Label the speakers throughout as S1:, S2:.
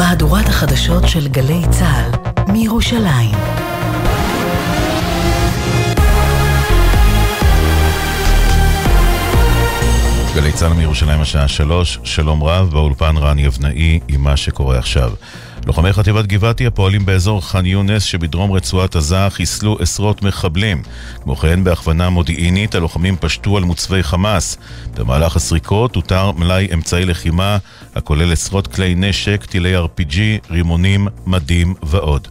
S1: מהדורת החדשות של גלי צה"ל מירושלים.
S2: גלי צה"ל מירושלים השעה שלוש, שלום רב, באולפן רן יבנאי עם מה שקורה עכשיו. לוחמי חטיבת גבעתי הפועלים באזור ח'אן יונס שבדרום רצועת עזה חיסלו עשרות מחבלים. כמו כן, בהכוונה מודיעינית הלוחמים פשטו על מוצבי חמאס. במהלך הסריקות הותר מלאי אמצעי לחימה הכולל עשרות כלי נשק, טילי RPG, רימונים, מדים ועוד.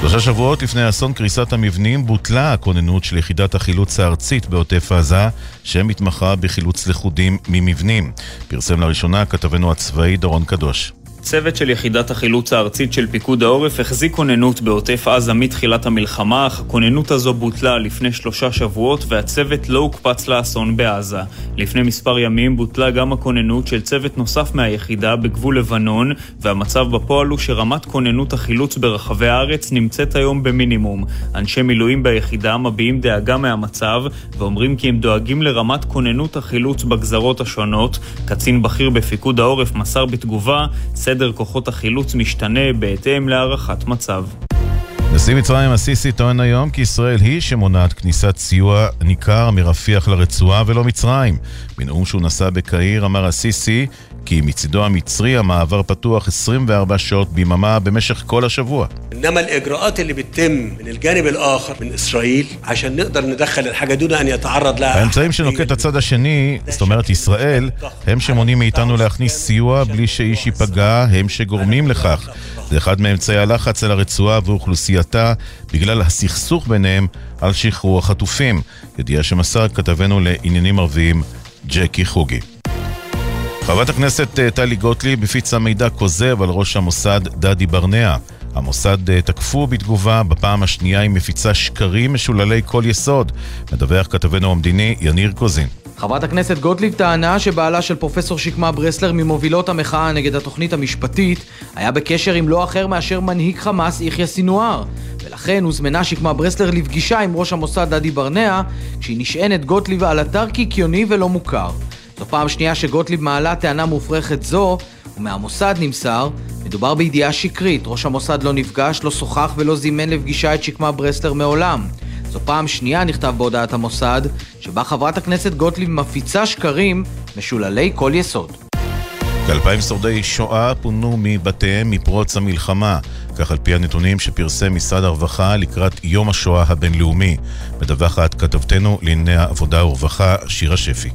S2: שלושה שבועות לפני אסון קריסת המבנים בוטלה הכוננות של יחידת החילוץ הארצית בעוטף עזה, שמתמחה בחילוץ לכודים ממבנים. פרסם לראשונה כתבנו הצבאי דורון קדוש.
S3: צוות של יחידת החילוץ הארצית של פיקוד העורף החזיק כוננות בעוטף עזה מתחילת המלחמה, אך הכוננות הזו בוטלה לפני שלושה שבועות והצוות לא הוקפץ לאסון בעזה. לפני מספר ימים בוטלה גם הכוננות של צוות נוסף מהיחידה בגבול לבנון, והמצב בפועל הוא שרמת כוננות החילוץ ברחבי הארץ נמצאת היום במינימום. אנשי מילואים ביחידה מביעים דאגה מהמצב, ואומרים כי הם דואגים לרמת כוננות החילוץ בגזרות השונות. קצין בכיר בפיקוד העורף מסר בתגובה, כוחות החילוץ משתנה בהתאם להערכת מצב.
S2: נשיא מצרים א-סיסי טוען היום כי ישראל היא שמונעת כניסת סיוע ניכר מרפיח לרצועה ולא מצרים. בנאום שהוא נשא בקהיר אמר א-סיסי כי מצידו המצרי המעבר פתוח 24 שעות ביממה במשך כל השבוע.
S4: انما الاجراءات اللي بتتم من الجانب الاخر من اسرائيل عشان نقدر ندخل الحاجه دون ان يتعرض لها
S2: האמצעים שנוקט הצד השני, זאת אומרת ישראל, הם שמונעים מאיתנו להכניס סיוע בלי שאיש ייפגע, הם שגורמים לכך. זה אחד מאמצעי הלחץ על הרצועה ואוכלוסייתה בגלל הסכסוך ביניהם על שחרור החטופים. ידיעה שמסר כתבנו לעניינים ערביים ג'קי חוגי. חברת הכנסת אה, טלי גוטליב הפיצה מידע כוזב על ראש המוסד דדי ברנע. המוסד אה, תקפו בתגובה, בפעם השנייה היא מפיצה שקרים משוללי כל יסוד. מדווח כתבנו המדיני יניר קוזין.
S5: חברת הכנסת גוטליב טענה שבעלה של פרופסור שקמה ברסלר ממובילות המחאה נגד התוכנית המשפטית היה בקשר עם לא אחר מאשר מנהיג חמאס יחיא סינואר ולכן הוזמנה שקמה ברסלר לפגישה עם ראש המוסד דדי ברנע כשהיא נשענת גוטליב על אתר קיקיוני ולא מוכר. זו פעם שנייה שגוטליב מעלה טענה מופרכת זו ומהמוסד נמסר מדובר בידיעה שקרית, ראש המוסד לא נפגש, לא שוחח ולא זימן לפגישה את שקמה ברסלר מעולם. זו פעם שנייה, נכתב בהודעת המוסד, שבה חברת הכנסת גוטליב מפיצה שקרים משוללי כל יסוד.
S2: כאלפיים שורדי שואה פונו מבתיהם מפרוץ המלחמה, כך על פי הנתונים שפרסם משרד הרווחה לקראת יום השואה הבינלאומי. מדווחת כתבתנו לענייני העבודה ורווחה, שירה שפי.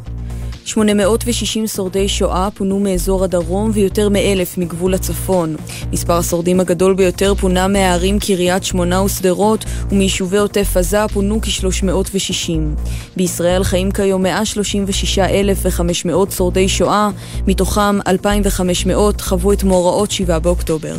S6: 860 שורדי שואה פונו מאזור הדרום ויותר מאלף מגבול הצפון. מספר השורדים הגדול ביותר פונה מהערים קריית שמונה ושדרות, ומיישובי עוטף עזה פונו כ-360. בישראל חיים כיום 136,500 שורדי שואה, מתוכם 2,500 חוו את מאורעות 7 באוקטובר.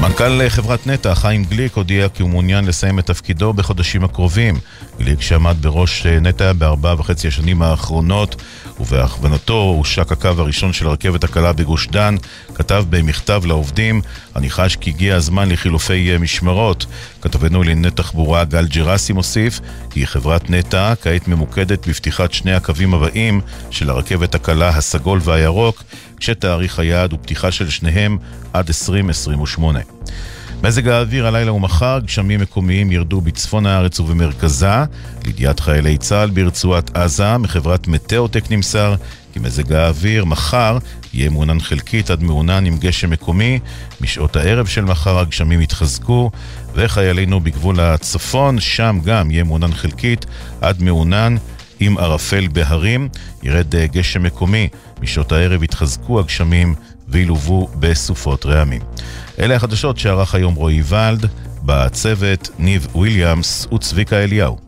S2: מנכ"ל חברת נטע, חיים גליק, הודיע כי הוא מעוניין לסיים את תפקידו בחודשים הקרובים. גליק שעמד בראש נטע בארבע וחצי השנים האחרונות, ובהכוונתו הושק הקו הראשון של הרכבת הקלה בגוש דן, כתב במכתב לעובדים, אני חש כי הגיע הזמן לחילופי משמרות. כתבנו לענייני תחבורה גל ג'רסי מוסיף כי חברת נטע כעת ממוקדת בפתיחת שני הקווים הבאים של הרכבת הקלה הסגול והירוק, כשתאריך היעד הוא פתיחה של שניהם עד 2028. מזג האוויר הלילה ומחר, גשמים מקומיים ירדו בצפון הארץ ובמרכזה. לידיעת חיילי צה"ל ברצועת עזה, מחברת מטאוטק נמסר כי מזג האוויר מחר יהיה מעונן חלקית עד מעונן עם גשם מקומי. משעות הערב של מחר הגשמים יתחזקו, וחיילינו בגבול הצפון, שם גם יהיה מעונן חלקית עד מעונן עם ערפל בהרים. ירד גשם מקומי, משעות הערב יתחזקו הגשמים וילוו בסופות רעמים. אלה החדשות שערך היום רועי ולד, בצוות ניב וויליאמס וצביקה אליהו.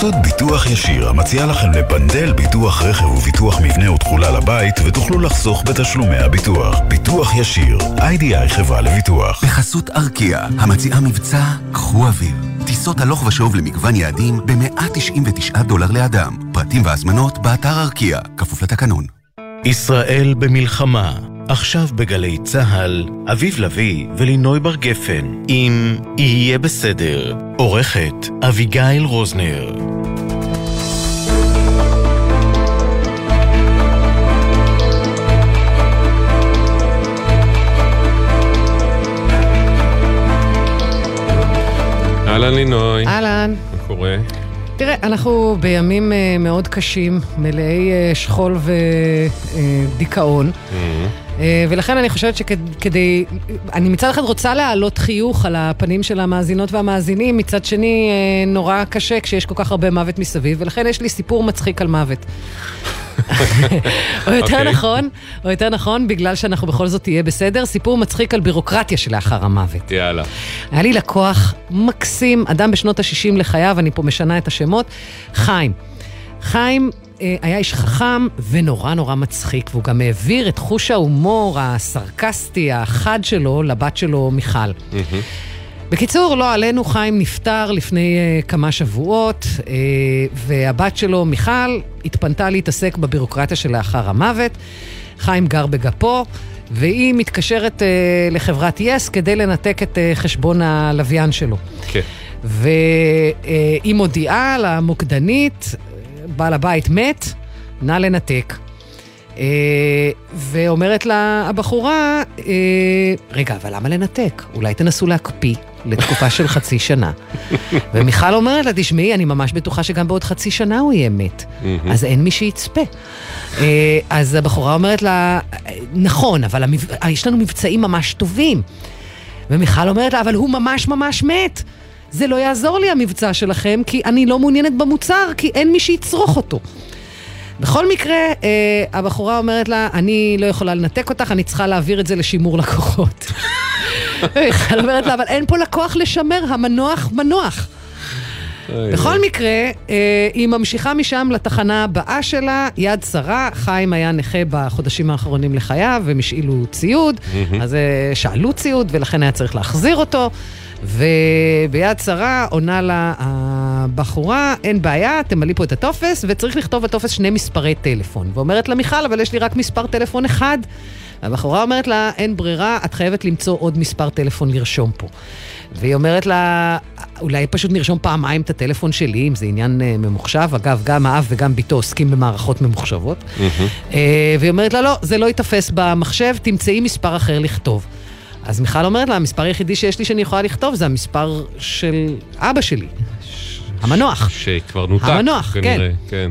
S7: בחסות ביטוח ישיר, המציע לכם לפנדל ביטוח רכב וביטוח מבנה ותכולה לבית, ותוכלו לחסוך בתשלומי הביטוח. ביטוח ישיר, איי-די-איי חברה לביטוח.
S8: בחסות ארקיע, המציעה מבצע קחו אוויר. טיסות הלוך ושוב למגוון יעדים ב-199 דולר לאדם. פרטים והזמנות באתר ארקיע, כפוף לתקנון.
S9: ישראל במלחמה עכשיו בגלי צה"ל, אביב לביא ולינוי בר גפן, אם יהיה בסדר, עורכת אביגיל רוזנר.
S10: אהלן לינוי.
S11: אהלן.
S10: מה קורה?
S11: תראה, אנחנו בימים uh, מאוד קשים, מלאי uh, שכול ודיכאון. Mm-hmm. Uh, ולכן אני חושבת שכדי... אני מצד אחד רוצה להעלות חיוך על הפנים של המאזינות והמאזינים, מצד שני uh, נורא קשה כשיש כל כך הרבה מוות מסביב, ולכן יש לי סיפור מצחיק על מוות. או יותר okay. אוקיי. נכון, או יותר נכון, בגלל שאנחנו בכל זאת תהיה בסדר, סיפור מצחיק על בירוקרטיה שלאחר המוות.
S10: יאללה.
S11: היה לי לקוח מקסים, אדם בשנות ה-60 לחייו, אני פה משנה את השמות, חיים. חיים אה, היה איש חכם ונורא נורא מצחיק, והוא גם העביר את חוש ההומור הסרקסטי, החד שלו, לבת שלו, מיכל. Mm-hmm. בקיצור, לא עלינו, חיים נפטר לפני uh, כמה שבועות, uh, והבת שלו, מיכל, התפנתה להתעסק בבירוקרטיה שלאחר המוות. חיים גר בגפו, והיא מתקשרת uh, לחברת יס yes כדי לנתק את uh, חשבון הלוויין שלו.
S10: כן.
S11: והיא מודיעה למוקדנית, בעל הבית מת, נא לנתק. Uh, ואומרת לה הבחורה, uh, רגע, אבל למה לנתק? אולי תנסו להקפיא. לתקופה של חצי שנה. ומיכל אומרת לה, תשמעי, אני ממש בטוחה שגם בעוד חצי שנה הוא יהיה מת. אז אין מי שיצפה. אה, אז הבחורה אומרת לה, נכון, אבל המב... יש לנו מבצעים ממש טובים. ומיכל אומרת לה, אבל הוא ממש ממש מת. זה לא יעזור לי המבצע שלכם, כי אני לא מעוניינת במוצר, כי אין מי שיצרוך אותו. בכל מקרה, אה, הבחורה אומרת לה, אני לא יכולה לנתק אותך, אני צריכה להעביר את זה לשימור לקוחות. מיכל אומרת לה, אבל אין פה לקוח לשמר, המנוח מנוח. בכל מקרה, אה, היא ממשיכה משם לתחנה הבאה שלה, יד שרה. חיים היה נכה בחודשים האחרונים לחייו, הם השאילו ציוד, אז אה, שאלו ציוד, ולכן היה צריך להחזיר אותו. וביד שרה עונה לה הבחורה, אין בעיה, תמלאי פה את הטופס, וצריך לכתוב בטופס שני מספרי טלפון. ואומרת לה, מיכל, אבל יש לי רק מספר טלפון אחד. הבחורה אומרת לה, אין ברירה, את חייבת למצוא עוד מספר טלפון לרשום פה. והיא אומרת לה, אולי פשוט נרשום פעמיים את הטלפון שלי, אם זה עניין uh, ממוחשב. אגב, גם האב וגם בתו עוסקים במערכות ממוחשבות. Mm-hmm. Uh, והיא אומרת לה, לא, זה לא ייתפס במחשב, תמצאי מספר אחר לכתוב. אז מיכל אומרת לה, המספר היחידי שיש לי שאני יכולה לכתוב זה המספר של אבא שלי, המנוח.
S10: שכבר נותק,
S11: המנוח,
S10: כנראה,
S11: כן.
S10: כן.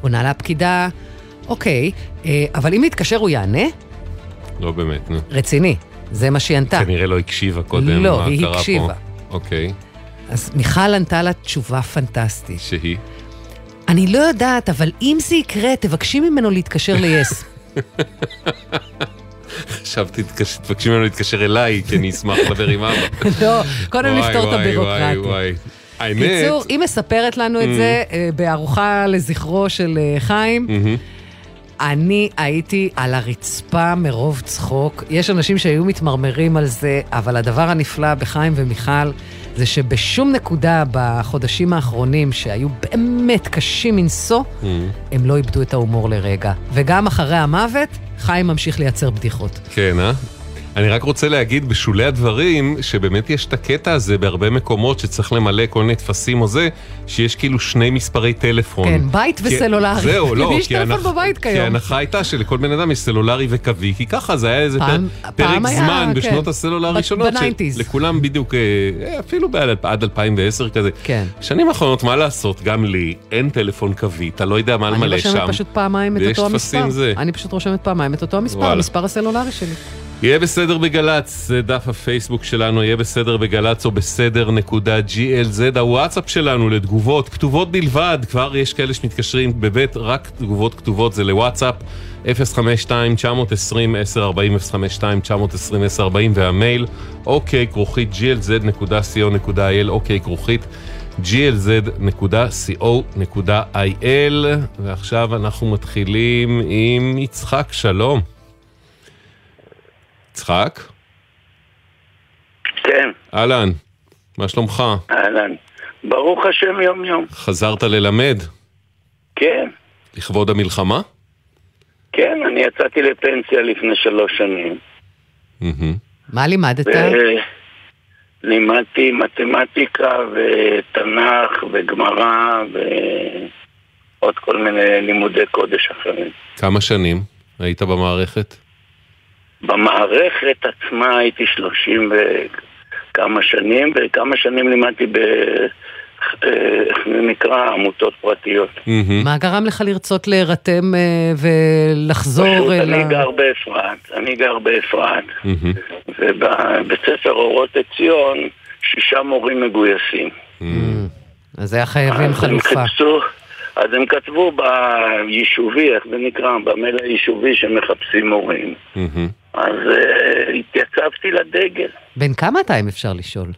S11: עונה לה הפקידה, אוקיי, אה, אבל אם נתקשר הוא יענה?
S10: לא באמת, נו.
S11: רציני, זה מה שהיא ענתה.
S10: כנראה לא הקשיבה קודם,
S11: לא, היא הקשיבה.
S10: אוקיי.
S11: אז מיכל ענתה לה תשובה פנטסטית.
S10: שהיא?
S11: אני לא יודעת, אבל אם זה יקרה, תבקשי ממנו להתקשר ל-yes.
S10: חשבתי, תבקשי ממנו להתקשר אליי, כי אני אשמח לדבר עם אבא.
S11: לא, קודם לפתור את הבירוקרטיה. האמת... קיצור, היא מספרת לנו את mm. זה אה, בארוחה לזכרו של אה, חיים. אני הייתי על הרצפה מרוב צחוק. יש אנשים שהיו מתמרמרים על זה, אבל הדבר הנפלא בחיים ומיכל זה שבשום נקודה בחודשים האחרונים, שהיו באמת קשים מנשוא, mm. הם לא איבדו את ההומור לרגע. וגם אחרי המוות, חיים ממשיך לייצר בדיחות.
S10: כן, אה? אני רק רוצה להגיד בשולי הדברים, שבאמת יש את הקטע הזה בהרבה מקומות שצריך למלא כל מיני טפסים או זה, שיש כאילו שני מספרי טלפון.
S11: כן, בית כי... וסלולרי.
S10: זהו, לא.
S11: יש טלפון הנח... בבית כיום.
S10: כי ההנחה הייתה שלכל בן אדם יש סלולרי וקווי, כי ככה זה היה איזה פעם, פר... פרק היה, זמן כן. בשנות הסלולר הראשונות, שלכולם בדיוק, אה, אפילו בעד, עד 2010 כזה. כן. בשנים האחרונות, מה לעשות, גם לי, אין טלפון קווי, אתה לא יודע מה למלא שם.
S11: אני רושמת פשוט פעמיים את אותו המספר. אני פשוט רושמת פעמיים את אותו המספר, המספר הסלולרי שלי.
S10: יהיה בסדר בגל"צ, זה דף הפייסבוק שלנו, יהיה בסדר בגל"צ או בסדר נקודה glz, הוואטסאפ שלנו לתגובות, כתובות בלבד, כבר יש כאלה שמתקשרים בבית, רק תגובות כתובות זה לוואטסאפ, 052-920-1040, 052-920-1040 והמייל, אוקיי, כרוכית glz.co.il, אוקיי, כרוכית glz.co.il, ועכשיו אנחנו מתחילים עם יצחק, שלום. יצחק?
S12: כן.
S10: אהלן, מה שלומך?
S12: אהלן. ברוך השם יום יום.
S10: חזרת ללמד?
S12: כן.
S10: לכבוד המלחמה?
S12: כן, אני יצאתי לפנסיה לפני שלוש שנים.
S11: מה לימדת?
S12: לימדתי מתמטיקה ותנ"ך וגמרא ועוד כל מיני לימודי קודש אחרים.
S10: כמה שנים היית במערכת?
S12: במערכת עצמה הייתי שלושים וכמה שנים, וכמה שנים לימדתי ב... איך זה נקרא? עמותות פרטיות.
S11: מה גרם לך לרצות להירתם אה, ולחזור
S12: אל ה... פשוט אני גר באפרת, אני גר באפרת, ובבית ספר אורות עציון שישה מורים מגויסים.
S11: אז היה חייבים חלופה.
S12: אז הם כתבו ביישובי, איך זה נקרא? במייל היישובי שמחפשים מורים. אז uh, התייצבתי לדגל.
S11: בן כמה אתה, אם אפשר לשאול?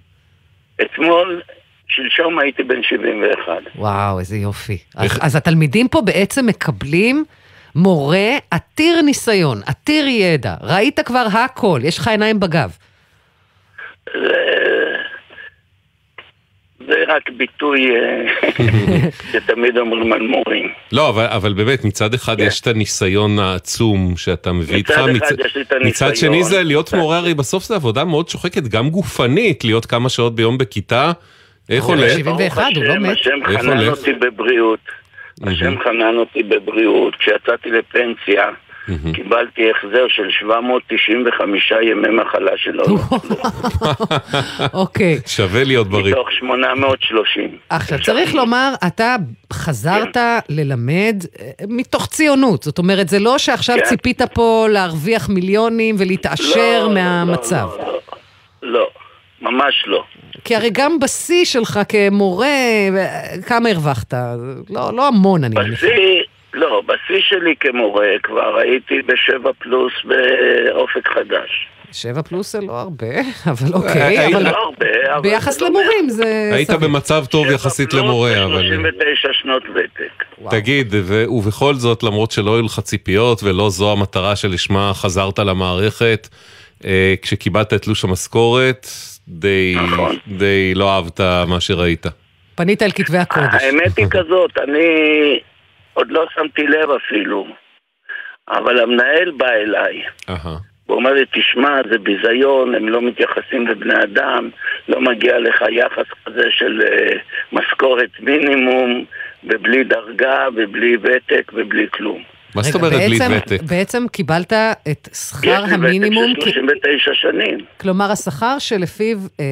S12: אתמול, שלשום הייתי בן 71.
S11: וואו, איזה יופי. איך... אז, אז התלמידים פה בעצם מקבלים מורה עתיר ניסיון, עתיר ידע. ראית כבר הכל, יש לך עיניים בגב.
S12: זה... זה רק ביטוי אה, שתמיד אומרים על מורים.
S10: לא, אבל, אבל באמת, מצד אחד כן. יש את הניסיון העצום שאתה מביא איתך.
S12: מצד אחד מצ... יש לי את הניסיון.
S10: מצד שני זה להיות מורה, הרי בסוף זו עבודה מאוד שוחקת, גם גופנית, להיות כמה שעות ביום בכיתה. איך עולה?
S11: 71, הוא לא מת.
S12: השם חנן אותי בבריאות. השם חנן אותי בבריאות. כשיצאתי לפנסיה, קיבלתי החזר של 795 ימי מחלה של
S11: אוקיי.
S10: שווה להיות בריא.
S12: מתוך 830.
S11: עכשיו, צריך לומר, אתה חזרת ללמד אה, מתוך ציונות. זאת אומרת, זה לא שעכשיו כן. ציפית פה להרוויח מיליונים ולהתעשר לא, מהמצב.
S12: לא, לא, ממש לא.
S11: כי הרי גם בשיא שלך כמורה, כמה הרווחת? לא, לא המון, אני
S12: מניחה. בשיא... לא, בשיא שלי כמורה כבר הייתי בשבע פלוס באופק חדש.
S11: שבע פלוס זה לא הרבה, אבל אוקיי, אבל
S12: לא הרבה,
S11: ביחס למורים זה...
S10: היית במצב טוב יחסית למורה, אבל...
S12: 39 שנות ותק.
S10: תגיד, ובכל זאת, למרות שלא היו לך ציפיות ולא זו המטרה שלשמה חזרת למערכת, אה, כשקיבלת את תלוש המשכורת, די, נכון. די לא אהבת מה שראית.
S11: פנית אל כתבי הקודש.
S12: האמת היא כזאת, אני עוד לא שמתי לב אפילו, אבל המנהל בא אליי. הוא אומר לי, תשמע, זה ביזיון, הם לא מתייחסים לבני אדם, לא מגיע לך יחס כזה של uh, משכורת מינימום, ובלי דרגה, ובלי ותק, ובלי כלום.
S10: מה זאת אומרת בלי ותק?
S11: בעצם קיבלת את שכר המינימום...
S12: יש לי ותק של 39 שנים.
S11: כלומר, השכר שלפיו אה,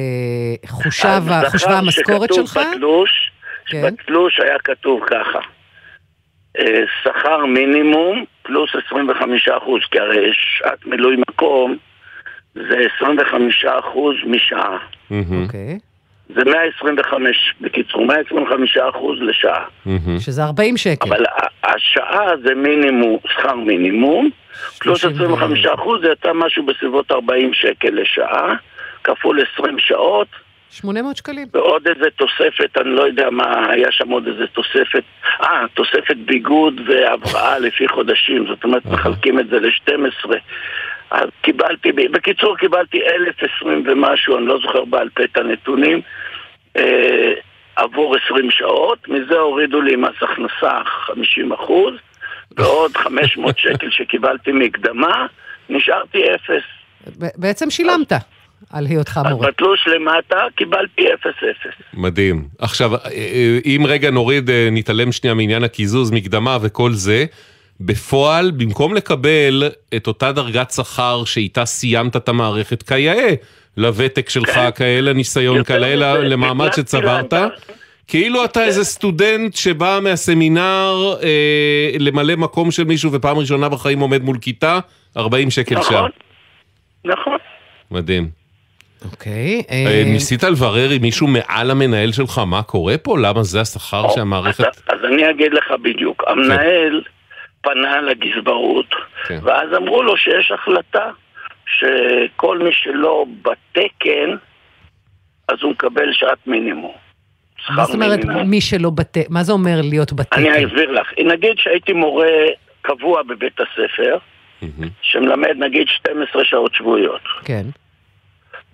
S11: חושב, חושבה המשכורת שלך?
S12: השכר שכתוב בתלוש, כן. בתלוש היה כתוב ככה. אה, שכר מינימום פלוס 25 אחוז, כי הרי שעת מילוי מקום זה 25 אחוז משעה.
S11: אוקיי.
S12: זה 125, בקיצור, 125 אחוז לשעה.
S11: שזה 40 שקל.
S12: אבל השעה זה מינימום, שכר מינימום, פלוס 25 אחוז זה יצא משהו בסביבות 40 שקל לשעה, כפול 20 שעות.
S11: 800 שקלים.
S12: ועוד איזה תוספת, אני לא יודע מה, היה שם עוד איזה תוספת, אה, תוספת ביגוד והבראה לפי חודשים, זאת אומרת, מחלקים את זה ל-12. אז קיבלתי, בקיצור קיבלתי 1,020 ומשהו, אני לא זוכר בעל פה את הנתונים, אה, עבור 20 שעות, מזה הורידו לי מס הכנסה 50 אחוז, ועוד 500 שקל שקיבלתי מקדמה, נשארתי אפס.
S11: בעצם שילמת. אז... על היותך מורה.
S12: אז בתלוש למטה קיבלתי 0-0.
S10: מדהים. עכשיו, אם רגע נוריד, אה, נתעלם שנייה מעניין הקיזוז, מקדמה וכל זה, בפועל, במקום לקבל את אותה דרגת שכר שאיתה סיימת את המערכת כיאה, לוותק שלך, כן. כאלה ניסיון, כאלה למעמד שצברת, כאילו אתה איזה סטודנט שבא מהסמינר אה, למלא מקום של מישהו ופעם ראשונה בחיים עומד מול כיתה, 40 שקל
S12: נכון,
S10: שעה.
S12: נכון.
S10: מדהים.
S11: אוקיי.
S10: אה, אה, ניסית לברר עם מישהו מעל המנהל שלך מה קורה פה? למה זה השכר שהמערכת...
S12: אז אני אגיד לך בדיוק. המנהל פנה לגזברות, כן. ואז אמרו לו שיש החלטה שכל מי שלא בתקן, אז הוא מקבל שעת מינימום.
S11: מה זאת אומרת מי שלא בתקן? מה זה אומר להיות בתקן?
S12: אני אסביר לך. נגיד שהייתי מורה קבוע בבית הספר, שמלמד נגיד 12 שעות שבועיות.
S11: כן.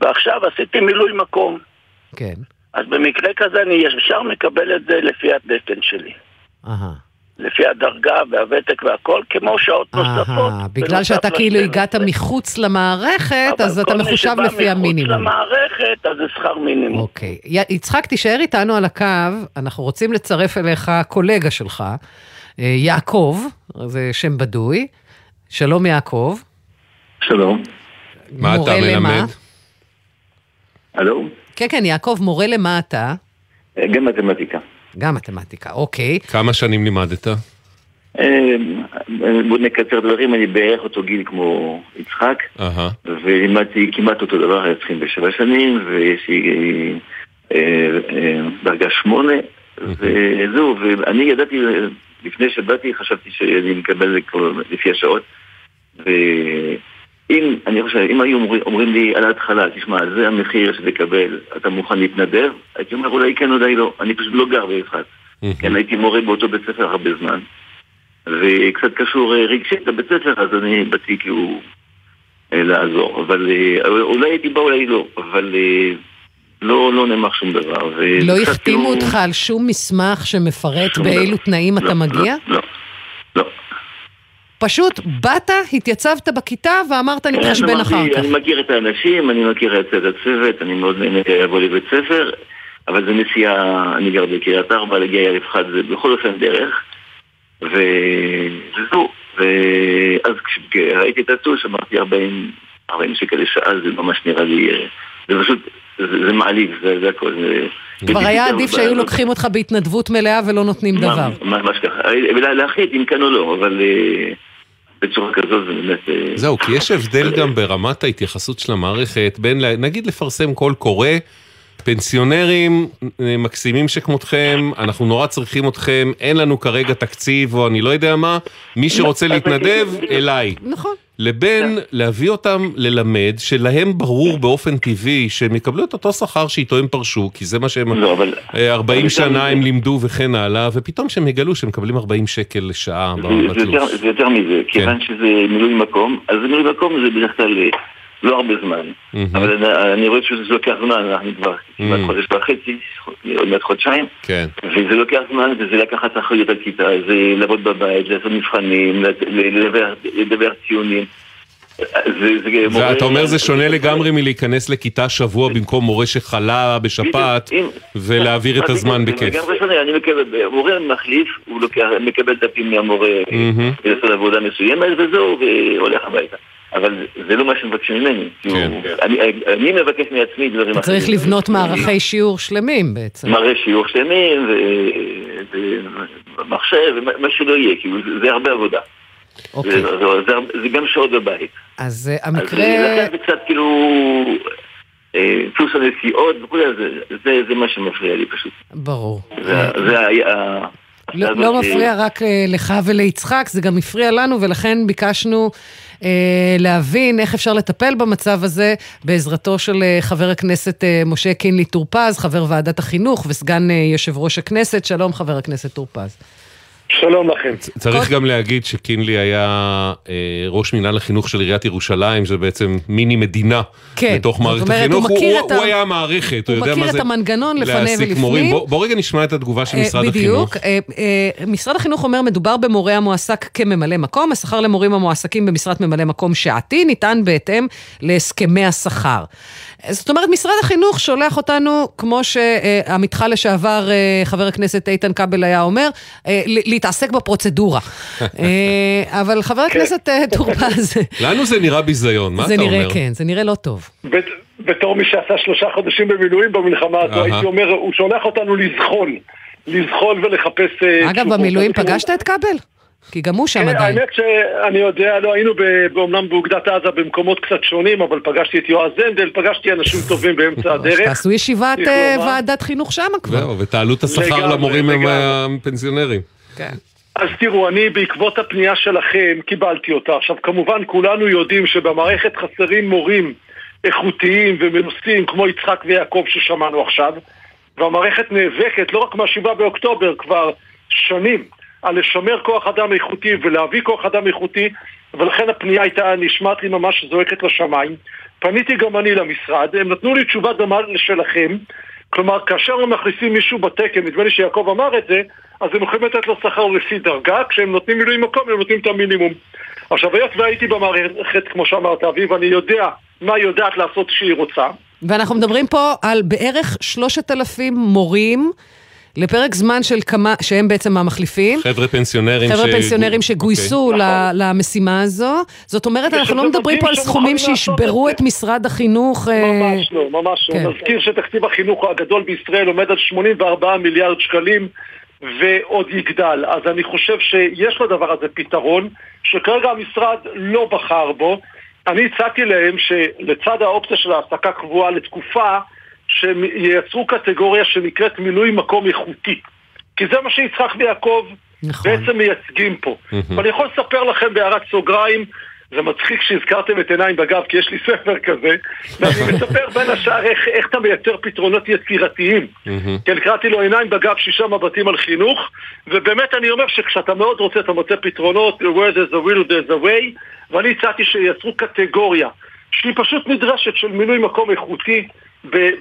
S12: ועכשיו עשיתי מילוי מקום.
S11: כן.
S12: אז במקרה כזה אני ישר מקבל את זה לפי התקן שלי.
S11: אהה.
S12: לפי הדרגה והוותק והכל, כמו שעות נוספות.
S11: בגלל שאתה כאילו הגעת מחוץ למערכת, אז אתה מחושב לפי המינימום.
S12: אבל כל מי שבא מחוץ למערכת, אז זה שכר מינימום.
S11: אוקיי. יצחק, תישאר איתנו על הקו, אנחנו רוצים לצרף אליך קולגה שלך, אה, יעקב, זה שם בדוי. שלום יעקב.
S13: שלום.
S10: מה אתה מלמד?
S13: הלו?
S11: כן, כן, יעקב, מורה למה אתה?
S13: גם מתמטיקה.
S11: גם מתמטיקה, אוקיי.
S10: כמה שנים לימדת?
S13: אה, בוא נקצר דברים, אני בערך אותו גיל כמו יצחק, ולימדתי כמעט אותו דבר, היה צריכים בשבע שנים, ויש לי אה, אה, דרגה שמונה, וזהו, ואני ידעתי, לפני שבאתי חשבתי שאני מקבל לפי השעות, ואם, אני חושב, אם היו אומרים לי על ההתחלה, תשמע, זה המחיר שתקבל, אתה מוכן להתנדב? הייתי אומר, אולי כן, אולי לא. אני פשוט לא גר ביצחק. כן, הייתי מורה באותו בית ספר הרבה זמן. וקצת קשור רגשית לבית ספר, אז אני באתי כאילו לעזור. אבל אולי הייתי בא, אולי לא. אבל לא, לא נאמר שום דבר.
S11: לא החתימו אותך על שום מסמך שמפרט באילו תנאים אתה מגיע?
S13: לא, לא.
S11: פשוט באת, התייצבת בכיתה ואמרת נתחשבן אחר כך.
S13: אני מכיר את האנשים, אני מכיר את הצוות, אני מאוד נהנה לבוא לבית ספר, אבל זו נסיעה, אני גר בקריית ארבע, להגיע אלף אחד זה בכל אופן דרך, וזהו. ואז כשראיתי את הטוש אמרתי 40, 40 שקל לשעה, זה ממש נראה לי, זה פשוט, זה מעליב, זה הכל.
S11: כבר היה עדיף שהיו לוקחים אותך בהתנדבות מלאה ולא נותנים דבר.
S13: ממש ככה, להחליט אם כן או לא, אבל... בצורה כזאת זה באמת...
S10: זהו, כי יש הבדל גם ברמת ההתייחסות של המערכת בין, נגיד לפרסם קול קורא, פנסיונרים מקסימים שכמותכם, אנחנו נורא צריכים אתכם, אין לנו כרגע תקציב או אני לא יודע מה, מי שרוצה להתנדב, אליי.
S11: נכון.
S10: לבין להביא אותם ללמד, שלהם ברור באופן טבעי שהם יקבלו את אותו שכר שאיתו הם פרשו, כי זה מה שהם, 40 שנה הם לימדו וכן הלאה, ופתאום שהם יגלו שהם מקבלים 40 שקל לשעה
S13: בתלוש. זה יותר מזה, כיוון שזה מילוי מקום, אז מילוי מקום זה בדרך כלל לא הרבה זמן, אבל אני רואה שזה לוקח זמן, אנחנו כבר כמעט חודש וחצי, עוד מעט חודשיים, וזה לוקח זמן, וזה לקחת אחריות על כיתה, זה לעבוד בבית, לעשות מבחנים, לדבר ציונים.
S10: ואתה אומר זה שונה לגמרי מלהיכנס לכיתה שבוע במקום מורה שחלה בשפעת ולהעביר את הזמן בכיף.
S13: לגמרי שונה, אני מקבל, מורה מחליף, הוא מקבל דפים מהמורה, לעשות עבודה מסוימת וזהו, והולך הביתה. אבל זה לא מה שמבקשים ממני. כן. אני, אני מבקש מעצמי דברים אחרים.
S11: אתה צריך לבנות מערכי שיעור שלמים בעצם.
S13: מערכי שיעור שלמים, ומחשב, מה שלא יהיה, כאילו זה הרבה עבודה. אוקיי. זה, זה, זה, זה גם שעות בבית.
S11: אז המקרה...
S13: אז לכן זה קצת כאילו... דפוס הנסיעות וכולי, זה, זה מה שמפריע לי פשוט.
S11: ברור.
S13: זה, זה היה...
S11: לא, לא מפריע רק לך וליצחק, זה גם הפריע לנו, ולכן ביקשנו אה, להבין איך אפשר לטפל במצב הזה בעזרתו של אה, חבר הכנסת אה, משה קינלי טור פז, חבר ועדת החינוך וסגן אה, יושב ראש הכנסת. שלום, חבר הכנסת טור פז.
S14: שלום לכם.
S10: צריך גם להגיד שקינלי היה אה, ראש מינהל החינוך של עיריית ירושלים, זה בעצם מיני מדינה
S11: כן,
S10: בתוך מערכת החינוך. הוא, הוא, הוא היה המערכת, הוא, הוא יודע מה זה
S11: הוא מכיר את המנגנון לפני ולפנים.
S10: בוא, בוא רגע נשמע את התגובה של משרד
S11: אה,
S10: בדיוק,
S11: החינוך. בדיוק. אה, אה, משרד החינוך אומר, מדובר במורה המועסק כממלא מקום, השכר למורים המועסקים במשרת ממלא מקום שעתי ניתן בהתאם להסכמי השכר. זאת אומרת, משרד החינוך שולח אותנו, כמו שעמיתך לשעבר, חבר הכנסת איתן כבל היה אומר, להתעסק בפרוצדורה. אבל חבר
S14: כן.
S11: הכנסת טור פז...
S10: לנו זה נראה ביזיון, מה אתה אומר?
S11: זה נראה, כן, זה נראה לא טוב.
S14: בתור מי שעשה שלושה חודשים במילואים במלחמה הזו, הייתי אומר, הוא שולח אותנו לזחול. לזחול ולחפש...
S11: אגב, במילואים פגשת את כבל? כי גם הוא שם
S14: כן,
S11: עדיין.
S14: האמת שאני יודע, לא היינו אומנם באוגדת עזה במקומות קצת שונים, אבל פגשתי את יועז זנדל, פגשתי אנשים טובים באמצע הדרך.
S11: תעשו ישיבת ועדת חינוך שם כבר.
S10: זהו, ותעלו את השכר למורים הפנסיונרים.
S11: כן.
S14: אז תראו, אני בעקבות הפנייה שלכם קיבלתי אותה. עכשיו, כמובן כולנו יודעים שבמערכת חסרים מורים איכותיים ומנוסים כמו יצחק ויעקב ששמענו עכשיו, והמערכת נאבקת לא רק מה-7 באוקטובר, כבר שנים. על לשמר כוח אדם איכותי ולהביא כוח אדם איכותי ולכן הפנייה הייתה נשמעת לי ממש זועקת לשמיים. פניתי גם אני למשרד, הם נתנו לי תשובה דומה לשלכם כלומר, כאשר הם מכניסים מישהו בתקן, נדמה לי שיעקב אמר את זה, אז הם יכולים לתת לו שכר לפי דרגה, כשהם נותנים מילוי מקום הם נותנים את המינימום. עכשיו, היות והייתי במערכת, כמו שאמרת, אביב, אני יודע מה היא יודעת לעשות כשהיא רוצה.
S11: ואנחנו מדברים פה על בערך שלושת אלפים מורים. לפרק זמן של כמה, שהם בעצם המחליפים.
S10: חבר'ה פנסיונרים.
S11: חבר'ה ש... פנסיונרים שגויסו okay. אוקיי. נכון. למשימה הזו. זאת אומרת, אנחנו לא מדברים פה על סכומים שישברו את משרד החינוך.
S14: אה, ממש לא, ממש לא. כן. נזכיר שתקציב החינוך הגדול בישראל עומד על 84 מיליארד שקלים. ועוד יגדל. אז אני חושב שיש לדבר הזה פתרון, שכרגע המשרד לא בחר בו. אני הצעתי להם שלצד האופציה של העסקה קבועה לתקופה, שהם ייצרו קטגוריה שנקראת מילוי מקום איכותי. כי זה מה שיצחק ויעקב נכון. בעצם מייצגים פה. ואני יכול לספר לכם בהערת סוגריים, זה מצחיק שהזכרתם את עיניים בגב, כי יש לי ספר כזה, ואני מספר בין השאר איך, איך אתה מייצר פתרונות יצירתיים. כן, קראתי לו עיניים בגב, שישה מבטים על חינוך, ובאמת אני אומר שכשאתה מאוד רוצה, אתה מוצא פתרונות, where there's a will there's a way, ואני הצעתי שייצרו קטגוריה שהיא פשוט נדרשת של מילוי מקום איכותי.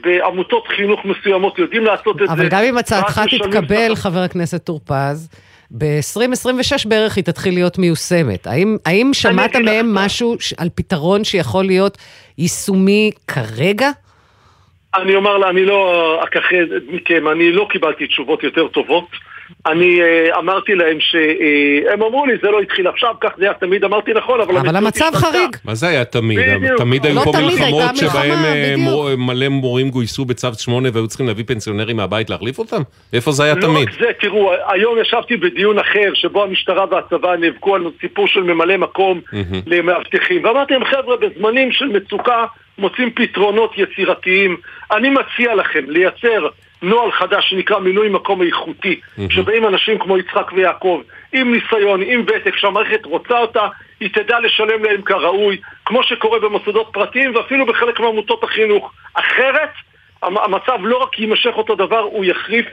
S14: בעמותות חינוך מסוימות יודעים לעשות את זה.
S11: אבל גם אם הצעתך תתקבל, חבר הכנסת טור פז, ב-2026 בערך היא תתחיל להיות מיושמת. האם, האם שמעת מהם משהו על פתרון שיכול להיות יישומי כרגע?
S14: אני אומר לה, אני לא אכחד מכם, אני לא קיבלתי תשובות יותר טובות. אני uh, אמרתי להם שהם uh, אמרו לי, זה לא התחיל עכשיו, כך זה היה תמיד, אמרתי נכון, אבל...
S11: אבל המצב חריג.
S10: מה זה היה תמיד? בדיוק. תמיד היו לא פה מלחמות שבהם אה, מלא מורים גויסו בצו 8 והיו צריכים להביא פנסיונרים מהבית להחליף אותם? איפה זה היה לא תמיד?
S14: לא רק זה, תראו, היום ישבתי בדיון אחר, שבו המשטרה והצבא נאבקו על סיפור של ממלא מקום למאבטחים, ואמרתי להם, חבר'ה, בזמנים של מצוקה מוצאים פתרונות יצירתיים. אני מציע לכם לייצר... נוהל חדש שנקרא מינוי מקום איכותי. שבאים אנשים כמו יצחק ויעקב, עם ניסיון, עם ותק, שהמערכת רוצה אותה, היא תדע לשלם להם כראוי, כמו שקורה במוסדות פרטיים ואפילו בחלק מעמותות החינוך. אחרת, המצב לא רק יימשך אותו דבר, הוא יחריף.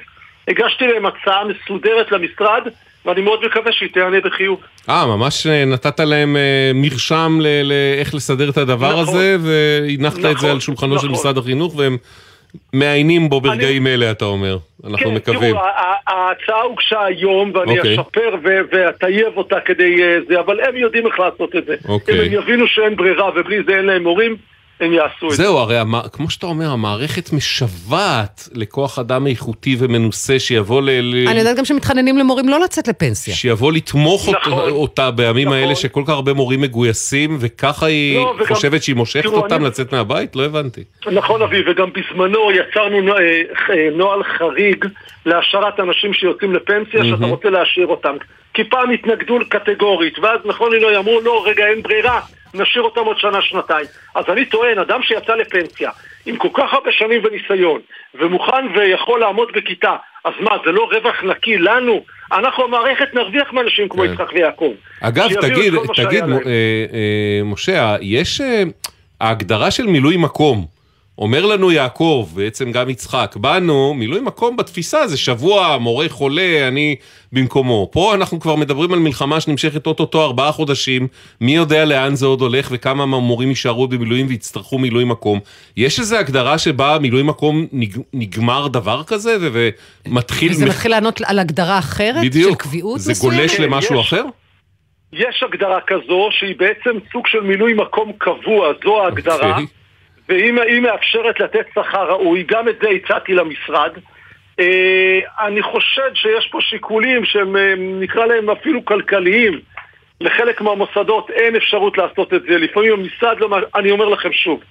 S14: הגשתי להם הצעה מסודרת למשרד, ואני מאוד מקווה שהיא תיענה בחיוב.
S10: אה, ממש אה, נתת להם אה, מרשם לאיך לסדר את הדבר נכון, הזה, והנחת נכון, את זה נכון, על שולחנו נכון. של משרד החינוך, והם מעיינים בו ברגעים אני... אלה, אתה אומר. אנחנו כן, מקווים.
S14: תראו, ההצעה הוגשה היום, ואני okay. אוקיי. אשפר ואטייב אותה כדי אה, זה, אבל הם יודעים איך לעשות את זה. Okay. אוקיי. אם הם יבינו שאין ברירה ובלי זה אין להם מורים, הם יעשו את זה.
S10: זהו, הרי המ... כמו שאתה אומר, המערכת משוועת לכוח אדם איכותי ומנוסה שיבוא ל...
S11: אני יודעת גם שמתחננים למורים לא לצאת לפנסיה.
S10: שיבוא לתמוך נכון, אותה בימים נכון. האלה שכל כך הרבה מורים מגויסים, וככה היא לא, וגם, חושבת שהיא מושכת תראו, אותם אני... לצאת מהבית? לא הבנתי.
S14: נכון, אבי, וגם בזמנו יצרנו אה, אה, נוהל חריג להשארת אנשים שיוצאים לפנסיה, mm-hmm. שאתה רוצה להשאיר אותם. כי פעם התנגדו קטגורית, ואז נכון לי לא אמרו, לא, רגע, אין ברירה. נשאיר אותם עוד שנה-שנתיים. אז אני טוען, אדם שיצא לפנסיה, עם כל כך הרבה שנים וניסיון, ומוכן ויכול לעמוד בכיתה, אז מה, זה לא רווח נקי לנו? אנחנו המערכת נרוויח מאנשים כמו כן. יצחק ויעקב.
S10: אגב, תגיד, תגיד, אה, אה, משה, יש אה, ההגדרה של מילוי מקום. אומר לנו יעקב, בעצם גם יצחק, באנו, מילוי מקום בתפיסה זה שבוע, מורה חולה, אני במקומו. פה אנחנו כבר מדברים על מלחמה שנמשכת אוטוטו ארבעה חודשים, מי יודע לאן זה עוד הולך וכמה מהמורים יישארו במילואים ויצטרכו מילוי מקום. יש איזו הגדרה שבה מילוי מקום נג, נגמר דבר כזה ומתחיל...
S11: וזה מתחיל לענות על הגדרה אחרת בדיוק. של קביעות
S10: זה מסוים? גולש למשהו
S14: יש,
S10: אחר?
S14: יש הגדרה כזו שהיא בעצם סוג של מילוי מקום קבוע, זו ההגדרה. Okay. והיא מאפשרת לתת שכר ראוי, גם את זה הצעתי למשרד. אה, אני חושד שיש פה שיקולים שהם אה, נקרא להם אפילו כלכליים. לחלק מהמוסדות אין אפשרות לעשות את זה. לפעמים המשרד לא... אני אומר לכם שוב,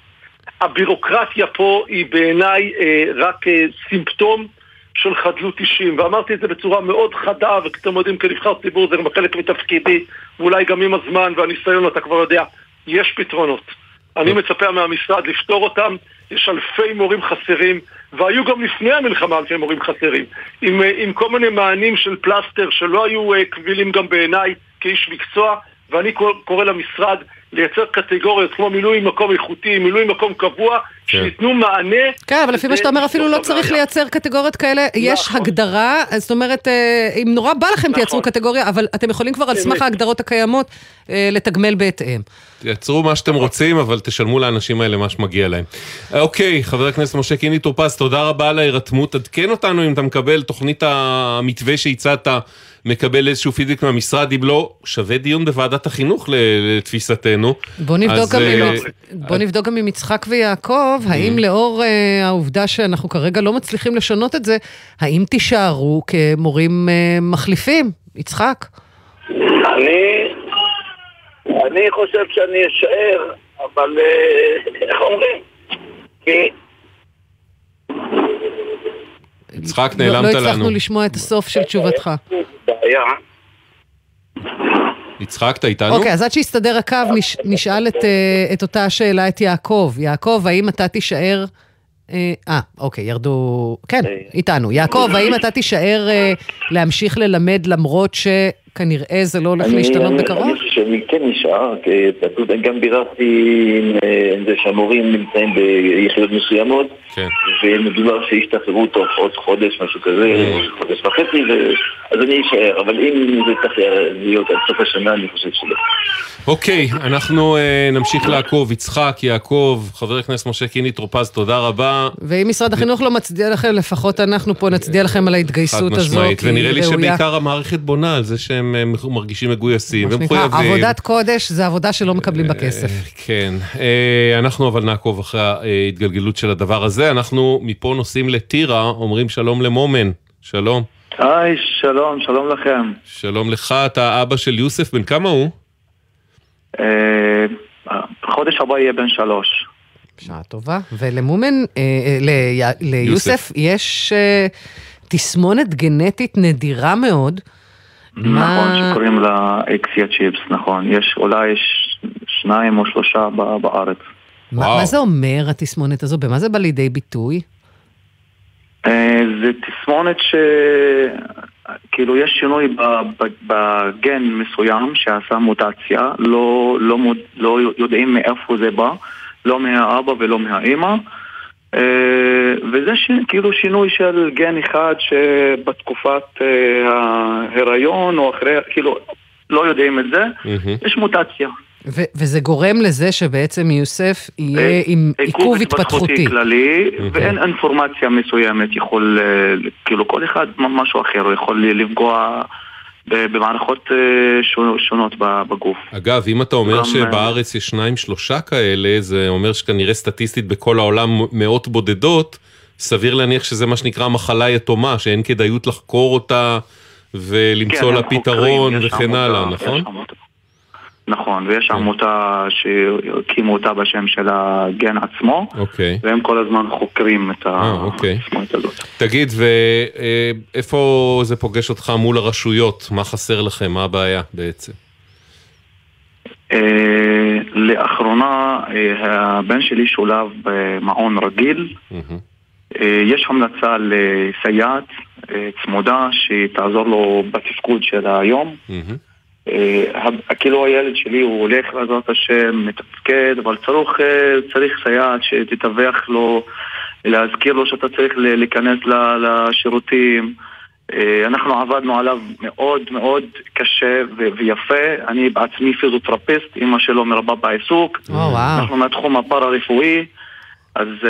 S14: הבירוקרטיה פה היא בעיניי אה, רק סימפטום של חדלות אישים, ואמרתי את זה בצורה מאוד חדה, וכאתם יודעים, כנבחר ציבור זה גם חלק מתפקידי, ואולי גם עם הזמן והניסיון אתה כבר יודע, יש פתרונות. אני מצפה מהמשרד לפתור אותם, יש אלפי מורים חסרים, והיו גם לפני המלחמה אלפי מורים חסרים, עם, עם כל מיני מענים של פלסטר שלא היו uh, קבילים גם בעיניי כאיש מקצוע, ואני קורא למשרד לייצר קטגוריות כמו מילוי מקום איכותי, מילוי מקום קבוע, כן. שייתנו מענה.
S11: כן, אבל לפי מה שאתה אומר, אפילו לא צריך לייצר קטגוריות כאלה. יש נכון. הגדרה, זאת אומרת, אה, אם נורא בא לכם תייצרו נכון. קטגוריה, אבל אתם יכולים כבר על סמך ההגדרות הקיימות אה, לתגמל בהתאם.
S10: תייצרו מה שאתם רוצים, אבל תשלמו לאנשים האלה מה שמגיע להם. אוקיי, חבר הכנסת משה קיני טופז, תודה רבה על ההירתמות. עדכן אותנו אם אתה מקבל תוכנית המתווה שהצעת. מקבל איזשהו פידבק מהמשרד, אם לא, שווה דיון בוועדת החינוך לתפיסתנו.
S11: בוא נבדוק, אז, גם, עם, uh, בוא נבדוק גם עם יצחק ויעקב, mm. האם לאור uh, העובדה שאנחנו כרגע לא מצליחים לשנות את זה, האם תישארו כמורים uh, מחליפים? יצחק?
S12: אני, אני חושב שאני אשאר, אבל איך אומרים? כי
S10: יצחק, נעלמת לנו.
S11: לא הצלחנו לשמוע את הסוף של תשובתך.
S10: יצחק, אתה איתנו?
S11: אוקיי, אז עד שיסתדר הקו, נשאל אה, את אותה שאלה את יעקב. יעקב, האם אתה תישאר... אה, אה אוקיי, ירדו... כן, איתנו. יעקב, האם אתה תישאר אה, להמשיך ללמד למרות שכנראה זה לא הולך להשתנות בקרוב?
S13: אני חושב שאני כן נשאר, כי גם ביררתי עם זה שהמורים נמצאים ביחידות מסוימות. כן. ומדובר שישתחררו תוך עוד חודש, משהו כזה, חודש וחצי, אז אני אשאר, אבל אם זה צריך להיות עד סוף השנה, אני חושב שלא.
S10: אוקיי, אנחנו אה, נמשיך לעקוב. יצחק, יעקב, חבר הכנסת משה קיני טרופז, תודה רבה.
S11: ואם משרד החינוך לא מצדיע לכם, לפחות אנחנו פה נצדיע לכם על ההתגייסות הזו, כי היא
S10: ראויה. ונראה לי שבעיקר המערכת בונה על זה שהם אה, מרגישים מגויסים ומחויבים.
S11: עבודת קודש זה עבודה שלא מקבלים בה כסף.
S10: כן, אנחנו אבל נעקוב אחרי ההתגלגלות של הדבר הזה. אנחנו מפה נוסעים לטירה, אומרים שלום למומן. שלום.
S15: היי, שלום, שלום לכם.
S10: שלום לך, אתה אבא של יוסף, בן כמה הוא?
S15: אה, חודש הבא יהיה בן שלוש.
S11: בשעה טובה. ולמומן, אה, אה, ליוסף, יש תסמונת גנטית נדירה מאוד.
S15: נכון, שקוראים לה אקסיה צ'יפס, נכון. יש אולי שניים או שלושה בארץ.
S11: מה זה אומר התסמונת הזו? במה זה בא לידי ביטוי?
S15: זה תסמונת ש... כאילו יש שינוי בגן מסוים שעשה מוטציה, לא, לא, מוד, לא יודעים מאיפה זה בא, לא מהאבא ולא מהאימא. אה, וזה ש, כאילו שינוי של גן אחד שבתקופת אה, ההיריון או אחרי, כאילו לא יודעים את זה, mm-hmm. יש מוטציה.
S11: ו- וזה גורם לזה שבעצם יוסף יהיה אה, עם עיכוב התפתחותי.
S15: כללי, okay. ואין אינפורמציה מסוימת, יכול, אה, כאילו כל אחד משהו אחר, הוא יכול לפגוע במערכות אה, שונות בגוף.
S10: אגב, אם אתה אומר שבארץ יש שניים שלושה כאלה, זה אומר שכנראה סטטיסטית בכל העולם מאות בודדות, סביר להניח שזה מה שנקרא מחלה יתומה, שאין כדאיות לחקור אותה ולמצוא כן, לה פתרון וכן הלאה, נכון?
S15: נכון, ויש כן. עמותה שהקימו אותה בשם של הגן עצמו,
S10: אוקיי.
S15: והם כל הזמן חוקרים את
S10: אוקיי. העצמאות הזאת. תגיד, ואיפה זה פוגש אותך מול הרשויות? מה חסר לכם? מה הבעיה בעצם?
S15: אה, לאחרונה אה, הבן שלי שולב במעון רגיל. אה, יש המלצה לסייעת צמודה שתעזור לו בתפקוד של היום. אה, כאילו הילד שלי הוא הולך לעזרת השם, מתפקד, אבל צריך, אה, צריך סייעת שתתווך לו, להזכיר לו שאתה צריך להיכנס לשירותים. אה, אנחנו עבדנו עליו מאוד מאוד קשה ויפה. אני בעצמי פיזיותרפיסט, אימא שלו מרבה בעיסוק.
S11: Oh, wow.
S15: אנחנו מהתחום הפארה-רפואי. אז uh,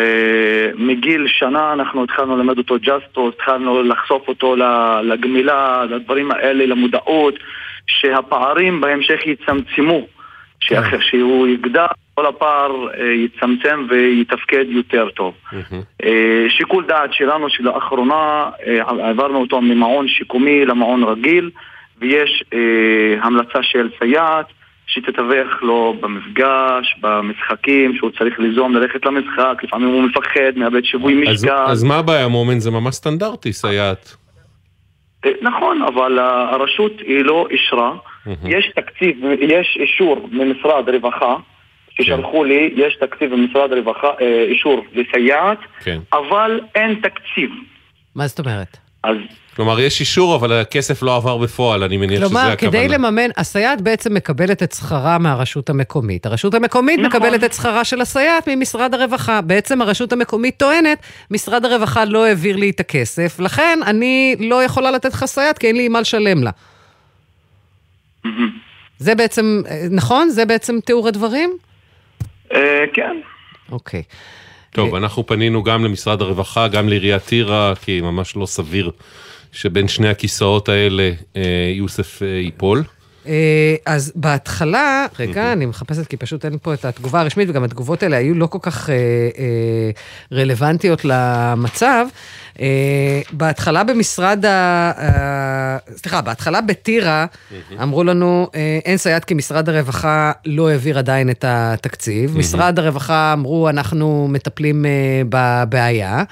S15: מגיל שנה אנחנו התחלנו ללמד אותו ג'סטו, התחלנו לחשוף אותו לגמילה, לדברים האלה, למודעות. שהפערים בהמשך יצמצמו, שאחר שהוא יגדל, כל הפער אה, יצמצם ויתפקד יותר טוב. אה, שיקול דעת שלנו שלאחרונה אה, העברנו אותו ממעון שיקומי למעון רגיל, ויש המלצה של סייעת. שתתווך לו במפגש, במשחקים, שהוא צריך ליזום ללכת למשחק, לפעמים הוא מפחד, מאבד שיווי משקל. אז,
S10: אז מה הבעיה, מומן? זה ממש סטנדרטי, סייעת.
S15: אה, נכון, אבל הרשות היא לא אישרה. יש תקציב, יש אישור ממשרד רווחה, ששלחו כן. לי, יש תקציב במשרד רווחה, אה, אישור לסייעת,
S10: כן.
S15: אבל אין תקציב.
S11: מה זאת אומרת?
S10: אז... כלומר, יש אישור, אבל הכסף לא עבר בפועל, אני מניח
S11: כלומר,
S10: שזה
S11: הכוונה. כלומר, כדי לממן, הסייעת בעצם מקבלת את שכרה מהרשות המקומית. הרשות המקומית נכון. מקבלת את שכרה של הסייעת ממשרד הרווחה. בעצם הרשות המקומית טוענת, משרד הרווחה לא העביר לי את הכסף, לכן אני לא יכולה לתת לך סייעת, כי אין לי מה לשלם לה. זה בעצם, נכון? זה בעצם תיאור הדברים?
S15: אה, כן.
S11: אוקיי.
S10: טוב, אנחנו פנינו גם למשרד הרווחה, גם לעיריית טירה, כי ממש לא סביר שבין שני הכיסאות האלה אה, יוסף אה, ייפול.
S11: אז בהתחלה, רגע, אני מחפשת כי פשוט אין פה את התגובה הרשמית, וגם התגובות האלה היו לא כל כך רלוונטיות למצב. Uh, בהתחלה במשרד ה... Uh, סליחה, בהתחלה בטירה אמרו לנו, uh, אין סייעת כי משרד הרווחה לא העביר עדיין את התקציב. משרד הרווחה אמרו, אנחנו מטפלים בבעיה.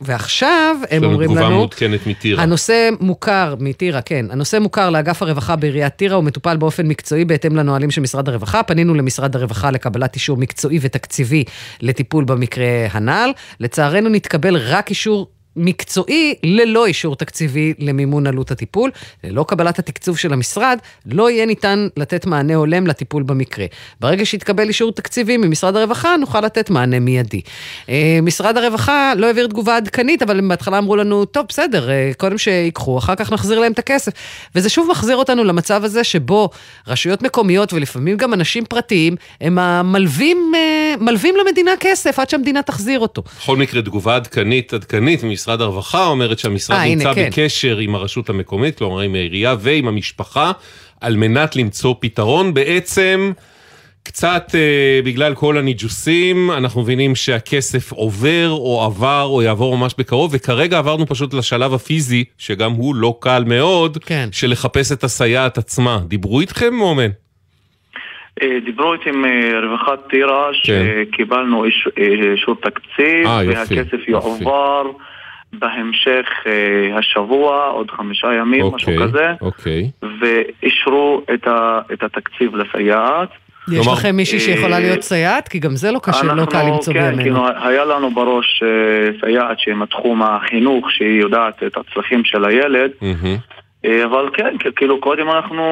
S11: ועכשיו הם אומרים לנו...
S10: תגובה מעודכנת מטירה.
S11: הנושא מוכר, מטירה, כן. הנושא מוכר לאגף הרווחה בעיריית טירה, הוא מטופל באופן מקצועי בהתאם לנהלים של משרד הרווחה. פנינו למשרד הרווחה לקבלת אישור מקצועי ותקציבי לטיפול במקרה הנ"ל. לצערנו נתקבל... לקבל רק אישור מקצועי ללא אישור תקציבי למימון עלות הטיפול. ללא קבלת התקצוב של המשרד, לא יהיה ניתן לתת מענה הולם לטיפול במקרה. ברגע שיתקבל אישור תקציבי ממשרד הרווחה, נוכל לתת מענה מיידי. אה, משרד הרווחה לא העביר תגובה עדכנית, אבל הם בהתחלה אמרו לנו, טוב, בסדר, אה, קודם שיקחו, אחר כך נחזיר להם את הכסף. וזה שוב מחזיר אותנו למצב הזה שבו רשויות מקומיות ולפעמים גם אנשים פרטיים, הם המלווים, אה, מלווים למדינה כסף עד שהמדינה תחזיר אותו.
S10: בכל מקרה, תגובה עדכנית, עדכנית משרד הרווחה אומרת שהמשרד 아, נמצא הנה, כן. בקשר עם הרשות המקומית, כלומר עם העירייה ועם המשפחה, על מנת למצוא פתרון. בעצם... קצת אה, בגלל כל הניג'וסים, אנחנו מבינים שהכסף עובר או עבר או יעבור ממש בקרוב, וכרגע עברנו פשוט לשלב הפיזי, שגם הוא לא קל מאוד, כן. של לחפש את הסייעת עצמה. דיברו איתכם, מומן?
S15: אה, דיברו איתי מרווחת טירה, כן. שקיבלנו אישור איש, תקציב, 아, והכסף יופי, יועבר. יופי. בהמשך אה, השבוע, עוד חמישה ימים, אוקיי, משהו כזה,
S10: אוקיי.
S15: ואישרו את, ה, את התקציב לסייעת.
S11: יש כלומר, לכם מישהי שיכולה אה, להיות סייעת? כי גם זה לא קשה, לא קל למצוא
S15: כן,
S11: בימינו. כן,
S15: כאילו, היה לנו בראש אה, סייעת שהיא מתחום החינוך, שהיא יודעת את הצרכים של הילד, mm-hmm. אבל כן, כאילו קודם אנחנו...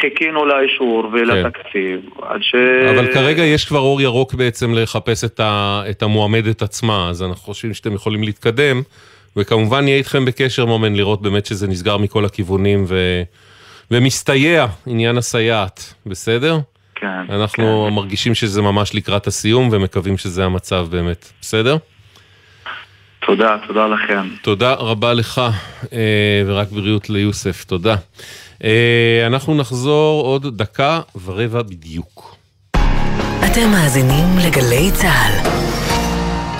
S15: חיכינו לאישור ולתקציב, כן. עד ש...
S10: אבל כרגע יש כבר אור ירוק בעצם לחפש את, ה, את המועמדת עצמה, אז אנחנו חושבים שאתם יכולים להתקדם, וכמובן נהיה איתכם בקשר מומן לראות באמת שזה נסגר מכל הכיוונים ו, ומסתייע עניין הסייעת, בסדר?
S15: כן.
S10: אנחנו
S15: כן.
S10: מרגישים שזה ממש לקראת הסיום ומקווים שזה המצב באמת, בסדר?
S15: תודה, תודה לכם.
S10: תודה רבה לך, אה, ורק בריאות ליוסף, תודה. אה, אנחנו נחזור עוד דקה ורבע בדיוק.
S1: אתם מאזינים לגלי צה"ל.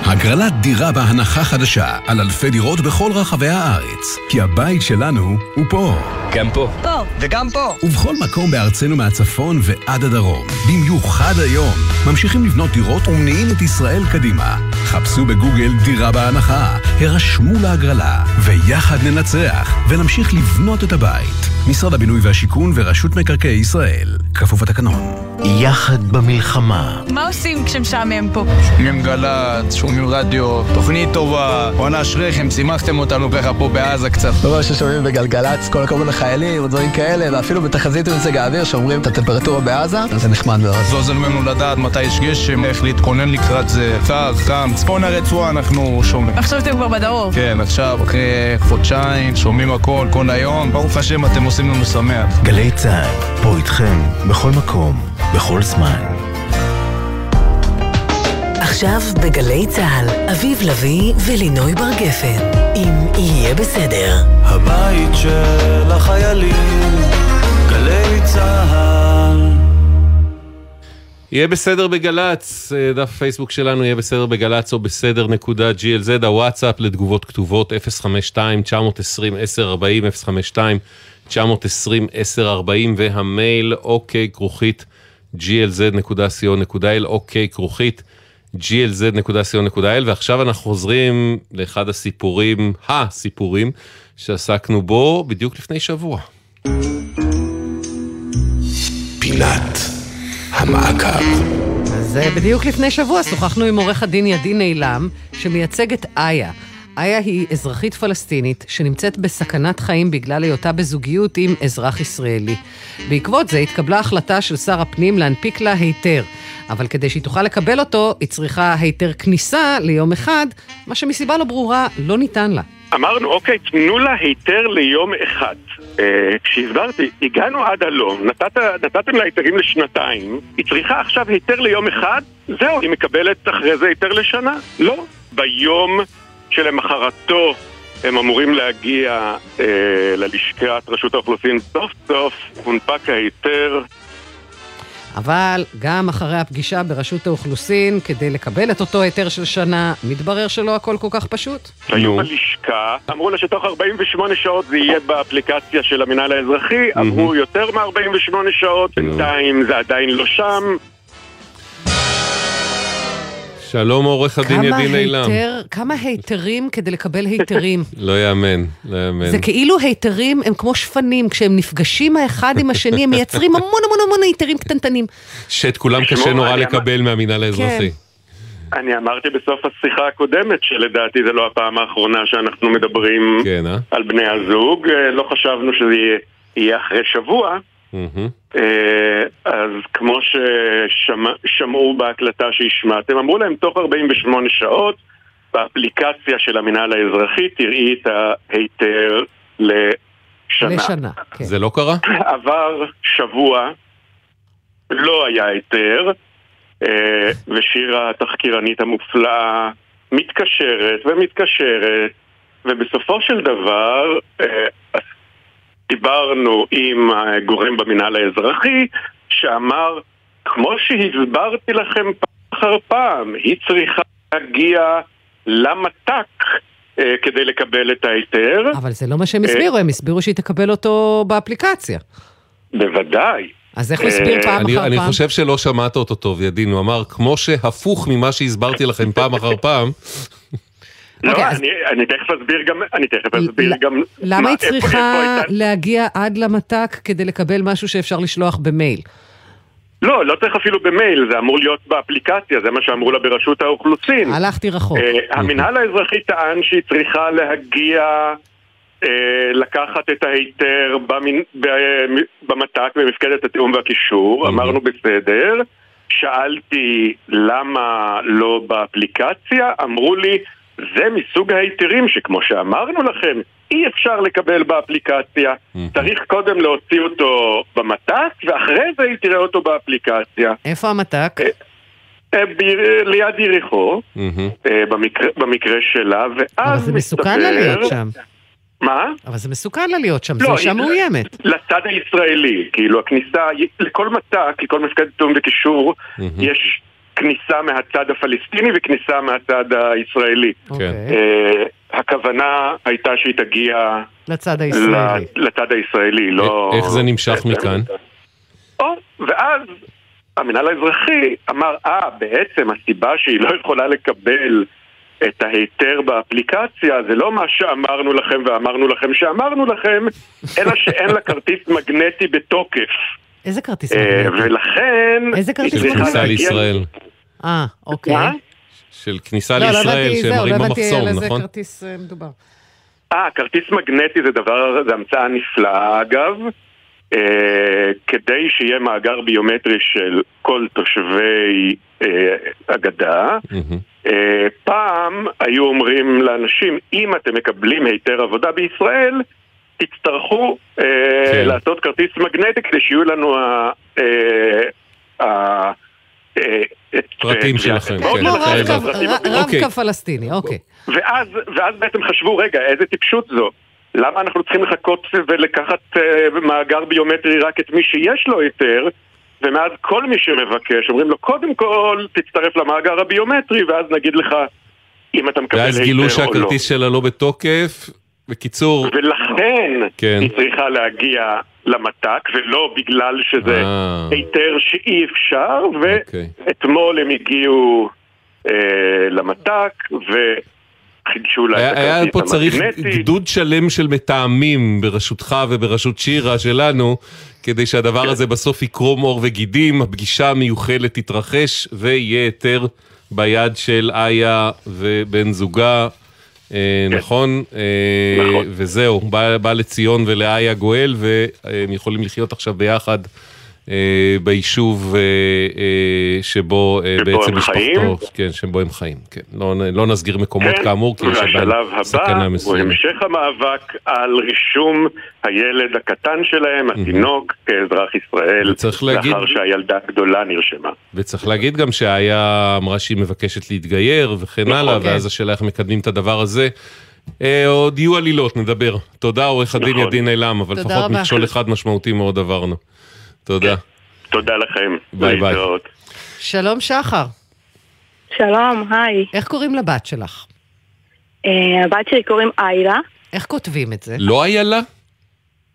S7: הגרלת דירה בהנחה חדשה על אלפי דירות בכל רחבי הארץ. כי הבית שלנו הוא פה.
S16: גם פה.
S17: פה. וגם פה.
S7: ובכל מקום בארצנו מהצפון ועד הדרום. במיוחד היום. ממשיכים לבנות דירות ומניעים את ישראל קדימה. חפשו בגוגל דירה בהנחה, הרשמו להגרלה, ויחד ננצח, ונמשיך לבנות את הבית. משרד הבינוי והשיכון ורשות מקרקעי ישראל. כפוף התקנון.
S1: יחד במלחמה.
S17: מה עושים כשמשעמם פה?
S16: שומעים גל"צ, שומעים רדיו, תוכנית טובה, בואנה אשריכם, שימחתם אותנו ככה פה בעזה קצת.
S18: לא ששומעים בגלגלצ, כל הכבוד לחיילים, ודברים כאלה, ואפילו בתחזית במזג האוויר שאומרים את הטמפרטורה בעזה, זה נחמד מאוד.
S16: זה עוזר לנו לדעת מתי יש גשם, איך להתכונן לקראת זה, קר, חם, צפון הרצועה אנחנו שומעים.
S17: עכשיו אתם כבר בדרום.
S16: כן, עכשיו, אחרי חודשיים, שומעים הכל, כל היום, ברוך השם אתם עושים לנו שמח.
S1: גלי צה"ל, פה איתכם, בכל מקום, בכל זמן. עכשיו בגלי צה"ל, אביב לביא ולינוי בר גפן, אם יהיה בסדר.
S19: הבית של החיילים, גלי צה"ל.
S10: יהיה בסדר בגל"צ, אה, דף פייסבוק שלנו יהיה בסדר בגל"צ או בסדר נקודה glz, הוואטסאפ לתגובות כתובות 052-920-1040, 052-920-1040 והמייל אוקיי כרוכית glz.co.il, אוקיי כרוכית glz.co.il, ועכשיו אנחנו חוזרים לאחד הסיפורים, הסיפורים, שעסקנו בו בדיוק לפני שבוע.
S7: פינת המעקב.
S11: אז בדיוק לפני שבוע שוחחנו עם עורך הדין ידין אילם, שמייצג את איה. איה היא אזרחית פלסטינית שנמצאת בסכנת חיים בגלל היותה בזוגיות עם אזרח ישראלי. בעקבות זה התקבלה החלטה של שר הפנים להנפיק לה היתר. אבל כדי שהיא תוכל לקבל אותו, היא צריכה היתר כניסה ליום אחד, מה שמסיבה לא ברורה לא ניתן לה.
S20: אמרנו, אוקיי, תנו לה היתר ליום אחד. אה, כשהסברתי, הגענו עד הלום, נתת, נתתם לה היתרים לשנתיים, היא צריכה עכשיו היתר ליום אחד, זהו, היא מקבלת אחרי זה היתר לשנה? לא. ביום שלמחרתו הם אמורים להגיע אה, ללשכת רשות האוכלוסין, סוף סוף הונפק ההיתר.
S11: אבל גם אחרי הפגישה ברשות האוכלוסין, כדי לקבל את אותו היתר של שנה, מתברר שלא הכל כל כך פשוט.
S20: היו בלשכה, אמרו לה שתוך 48 שעות זה יהיה באפליקציה של המינהל האזרחי, עברו יותר מ-48 שעות, בינתיים זה עדיין לא שם.
S10: שלום עורך הדין ידין אילם.
S11: כמה היתרים כדי לקבל היתרים.
S10: לא יאמן, לא יאמן.
S11: זה כאילו היתרים הם כמו שפנים, כשהם נפגשים האחד עם השני הם מייצרים המון המון המון היתרים קטנטנים.
S10: שאת כולם קשה נורא לקבל מהמינהל האזרחי.
S20: כן. אני אמרתי בסוף השיחה הקודמת שלדעתי זה לא הפעם האחרונה שאנחנו מדברים
S10: כן, אה?
S20: על בני הזוג, אה, לא חשבנו שזה יהיה אחרי שבוע. אה, אז כמו ששמעו בהקלטה שהשמעתם, אמרו להם תוך 48 שעות באפליקציה של המינהל האזרחי תראי את ההיתר לשנה.
S11: לשנה,
S10: כן. זה לא קרה?
S20: עבר שבוע, לא היה היתר, אה, ושירה התחקירנית המופלאה מתקשרת ומתקשרת, ובסופו של דבר אה, דיברנו עם הגורם במינהל האזרחי, שאמר, כמו שהסברתי לכם פעם אחר פעם, היא צריכה להגיע למת"ק אה, כדי לקבל את ההיתר.
S11: אבל זה לא מה שהם הסבירו, הם הסבירו שהיא תקבל אותו באפליקציה.
S20: בוודאי.
S11: אז איך הוא הסביר פעם
S10: אני,
S11: אחר פעם?
S10: אני חושב שלא שמעת אותו טוב, ידין, הוא אמר, כמו שהפוך ממה שהסברתי לכם פעם אחר פעם,
S20: לא, okay, אוקיי, אני, אז... אני תכף אסביר גם, אני תכף אסביר ל- גם...
S11: למה מה, היא צריכה איפה, איפה להגיע עד למת"ק כדי לקבל משהו שאפשר לשלוח במייל?
S20: לא, לא צריך אפילו במייל, זה אמור להיות באפליקציה, זה מה שאמרו לה ברשות האוכלוסין.
S11: הלכתי רחוק.
S20: Uh, המינהל האזרחי טען שהיא צריכה להגיע, uh, לקחת את ההיתר במין, במת"ק, במפקדת התיאום והקישור, אמרנו בסדר. שאלתי למה לא באפליקציה, אמרו לי זה מסוג ההיתרים שכמו שאמרנו לכם, אי אפשר לקבל באפליקציה. צריך קודם להוציא אותו במת"ק, ואחרי זה היא תראה אותו באפליקציה.
S11: איפה המת"ק?
S20: ליד יריחו, במקרה שלה, ואז מסתבר...
S11: אבל זה מסוכן לה להיות שם.
S20: מה?
S11: אבל זה מסוכן לה להיות שם, זה אישה מאוימת.
S20: לצד הישראלי, כאילו הכניסה, לכל מת"ק, לכל מפקדת תיאום וקישור, יש כניסה מהצד הפלסטיני וכניסה מהצד הישראלי.
S11: אוקיי.
S20: Uh, הכוונה הייתה שהיא תגיע...
S11: לצד הישראלי.
S20: לצד הישראלי, לא...
S10: איך זה נמשך מכאן?
S20: או, ואז המינהל האזרחי אמר, אה, בעצם הסיבה שהיא לא יכולה לקבל את ההיתר באפליקציה זה לא מה שאמרנו לכם ואמרנו לכם שאמרנו לכם, אלא שאין לה כרטיס מגנטי בתוקף.
S11: איזה כרטיס מגנטי?
S20: ולכן...
S11: איזה כרטיס
S10: מגנטי? של כניסה לישראל.
S11: אה, אוקיי.
S10: של כניסה לישראל, שמראים במחסום, נכון?
S11: לא, לא הבנתי על איזה כרטיס מדובר.
S20: אה, כרטיס מגנטי זה דבר, זה המצאה נפלאה אגב. אה, כדי שיהיה מאגר ביומטרי של כל תושבי אה, הגדה, אה, פעם היו אומרים לאנשים, אם אתם מקבלים היתר עבודה בישראל, תצטרכו אה, כן. לעשות כרטיס מגנטי כדי שיהיו לנו ה... אה, ה
S10: פרטים שלכם,
S11: כן. רב-קו פלסטיני, אוקיי.
S20: ואז בעצם חשבו, רגע, איזה טיפשות זו. למה אנחנו צריכים לחכות ולקחת מאגר ביומטרי רק את מי שיש לו היתר, ומאז כל מי שמבקש, אומרים לו, קודם כל תצטרף למאגר הביומטרי, ואז נגיד לך אם אתה מקבל היתר או לא.
S10: ואז גילו שהכרטיס שלה לא בתוקף, בקיצור...
S20: ולכן כן. היא צריכה להגיע למת"ק, ולא בגלל שזה אה. היתר שאי אפשר, ואתמול הם הגיעו אה, למת"ק, ו... חידשו לה את הכרטיס
S10: המגנטי. היה פה צריך גדוד שלם של מתאמים בראשותך ובראשות שירה שלנו, כדי שהדבר הזה בסוף יקרום עור וגידים, הפגישה המיוחלת תתרחש ויהיה היתר ביד של איה ובן זוגה. כן. נכון? נכון. וזהו, בא לציון ולאיה גואל, והם יכולים לחיות עכשיו ביחד. אה, ביישוב אה, אה, שבו בעצם משפחתו, כן, שבו הם חיים, כן. לא, לא נסגיר מקומות כן, כאמור, כי יש עדיין סכנה מסוימת.
S20: הוא המשך המאבק על רישום הילד הקטן שלהם, התינוק, כאזרח ישראל, להגיד, לאחר שהילדה הגדולה נרשמה.
S10: וצריך להגיד גם שאיה אמרה שהיא מבקשת להתגייר וכן נכון, הלאה, כן. ואז השאלה איך מקדמים את הדבר הזה. עוד יהיו עלילות, נדבר. תודה עורך הדין נכון. ידין אילם, אבל לפחות מכשול אחד משמעותי מאוד עברנו. תודה.
S20: תודה לכם.
S10: ביי ביי.
S11: שלום שחר.
S21: שלום, היי.
S11: איך קוראים לבת שלך?
S21: Uh, הבת שלי קוראים איילה.
S11: איך כותבים את זה?
S10: לא איילה?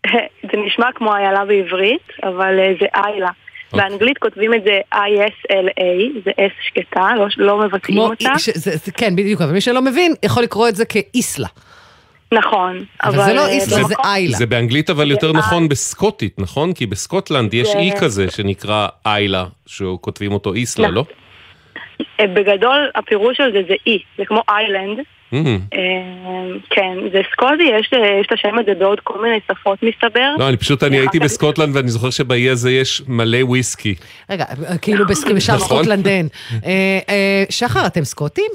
S21: זה נשמע כמו איילה בעברית, אבל uh, זה איילה. אוקיי. באנגלית כותבים את זה I-S-L-A, זה S שקטה, לא, לא מבטאים אותה. ש,
S11: זה, זה, כן, בדיוק, אבל מי שלא מבין יכול לקרוא את זה כאיסלה.
S21: נכון,
S11: אבל... אבל זה לא איסלה, זה איילה.
S10: זה באנגלית אבל יותר נכון בסקוטית, נכון? כי בסקוטלנד יש אי כזה שנקרא איילה, שכותבים אותו איסלה, לא?
S21: אה, בגדול הפירוש של זה זה אי, זה כמו island. Mm-hmm. אה, כן, זה סקוטי, יש את השם הזה בעוד כל מיני שפות מסתבר.
S10: לא, אני פשוט, אני הייתי בסקוטלנד ואני זוכר שבאי הזה יש מלא וויסקי.
S11: רגע, כאילו בשם נכון. סקוטלנד אין. אה, שחר, אתם סקוטים?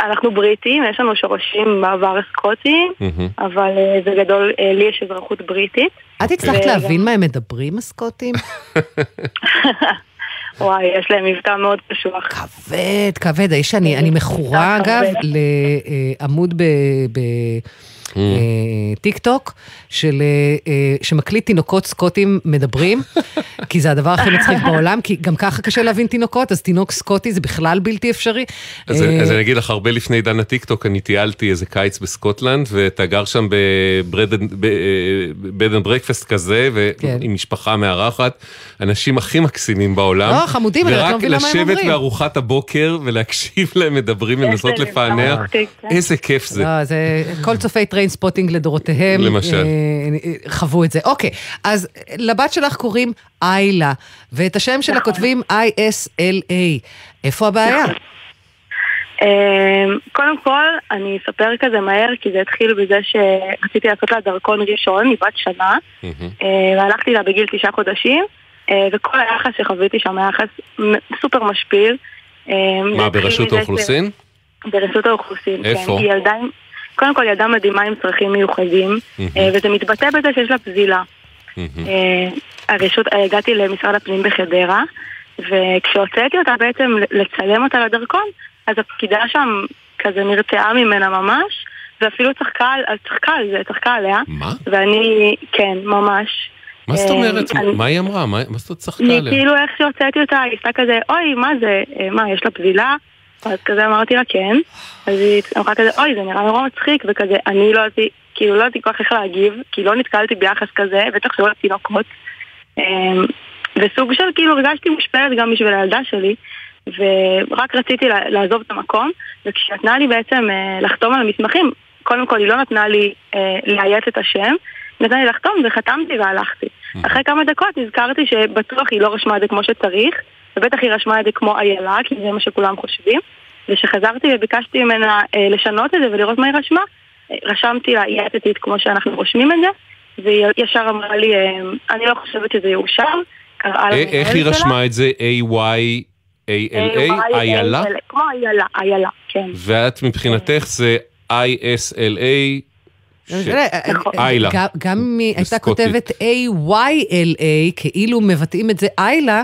S21: אנחנו בריטים, יש לנו שורשים בעבר סקוטיים, אבל אה, בגדול אה, לי יש אזרחות בריטית.
S11: את הצלחת להבין מה הם מדברים, הסקוטים?
S21: וואי, יש להם מבטא מאוד קשוח.
S11: כבד, כבד. יש אני, אני מכורה, אגב, לעמוד ב... Mm. אה, טיק טוק, של, אה, אה, שמקליט תינוקות סקוטים מדברים, כי זה הדבר הכי מצחיק בעולם, כי גם ככה קשה להבין תינוקות, אז תינוק סקוטי זה בכלל בלתי אפשרי.
S10: אז, אז אני אגיד לך, הרבה לפני עידן הטיק טוק, אני טיילתי איזה קיץ בסקוטלנד, ואתה גר שם ב bed and breakfast כזה, ועם כן. משפחה מארחת, אנשים הכי מקסימים בעולם.
S11: לא, חמודים, אני לא מבין למה
S10: הם אומרים. ורק לשבת בארוחת הבוקר ולהקשיב להם מדברים ולנסות לפענח, איזה כיף זה.
S11: לא, זה כל צופי טריין ספוטינג לדורותיהם.
S10: למשל.
S11: אה, חוו את זה. אוקיי, אז לבת שלך קוראים איילה, ואת השם שלה נכון. כותבים I-S-L-A. איפה הבעיה?
S21: אמ, קודם כל, אני אספר כזה מהר, כי זה התחיל בזה שרציתי לעשות לה דרכון ראשון, מבת שנה, אה, והלכתי לה בגיל תשעה חודשים, אה, וכל היחס שחוויתי שם היה יחס סופר משפיל.
S10: מה, ברשות האוכלוסין?
S21: ברשות האוכלוסין,
S10: כן. איפה? היא ילדה עם...
S21: קודם כל ילדה מדהימה עם צרכים מיוחדים, אה, וזה מתבטא בזה שיש לה פזילה. אה, הרשות, אה, הגעתי למשרד הפנים בחדרה, וכשהוצאתי אותה בעצם לצלם אותה לדרכון, אז הפקידה שם כזה נרתעה ממנה ממש, ואפילו צחקה, צחקה על זה, צחקה עליה.
S10: מה?
S21: ואני, כן, ממש.
S10: מה זאת אומרת? מה היא אמרה? מה זאת צחקה עליה?
S21: כאילו איך שהוצאתי אותה, היא עשתה כזה, אוי, מה זה? מה, יש לה פזילה? אז כזה אמרתי לה כן, אז היא אמרה כזה, אוי, זה נראה נורא מצחיק, וכזה, אני לא ידעתי, כאילו לא ידעתי כל כך איך להגיב, כי לא נתקלתי ביחס כזה, בטח שלא לתינוקות. אמ, וסוג של כאילו הרגשתי מושפלת גם בשביל הילדה שלי, ורק רציתי לעזוב את המקום, וכשהיא נתנה לי בעצם אה, לחתום על המסמכים, קודם כל היא לא נתנה לי אה, לאיית את השם, נתנה לי לחתום וחתמתי והלכתי. אחרי כמה דקות הזכרתי שבטוח היא לא רשמה את זה כמו שצריך, ובטח היא רשמה את זה כמו איילה, כי זה מה שכולם חושבים. וכשחזרתי וביקשתי ממנה אה, לשנות את זה ולראות מה היא רשמה, אה, רשמתי לה יעטתית כמו שאנחנו רושמים את זה, והיא ישר אמרה לי, אה, אני לא חושבת שזה יאושר, קראה
S10: למנהל שלה. איך היא רשמה את זה? A-Y-A-L-A? איילה?
S21: כמו איילה, איילה, כן.
S10: ואת מבחינתך זה I-S-L-A? איילה.
S11: גם אם היא הייתה כותבת A-Y-L-A, כאילו מבטאים את זה איילה,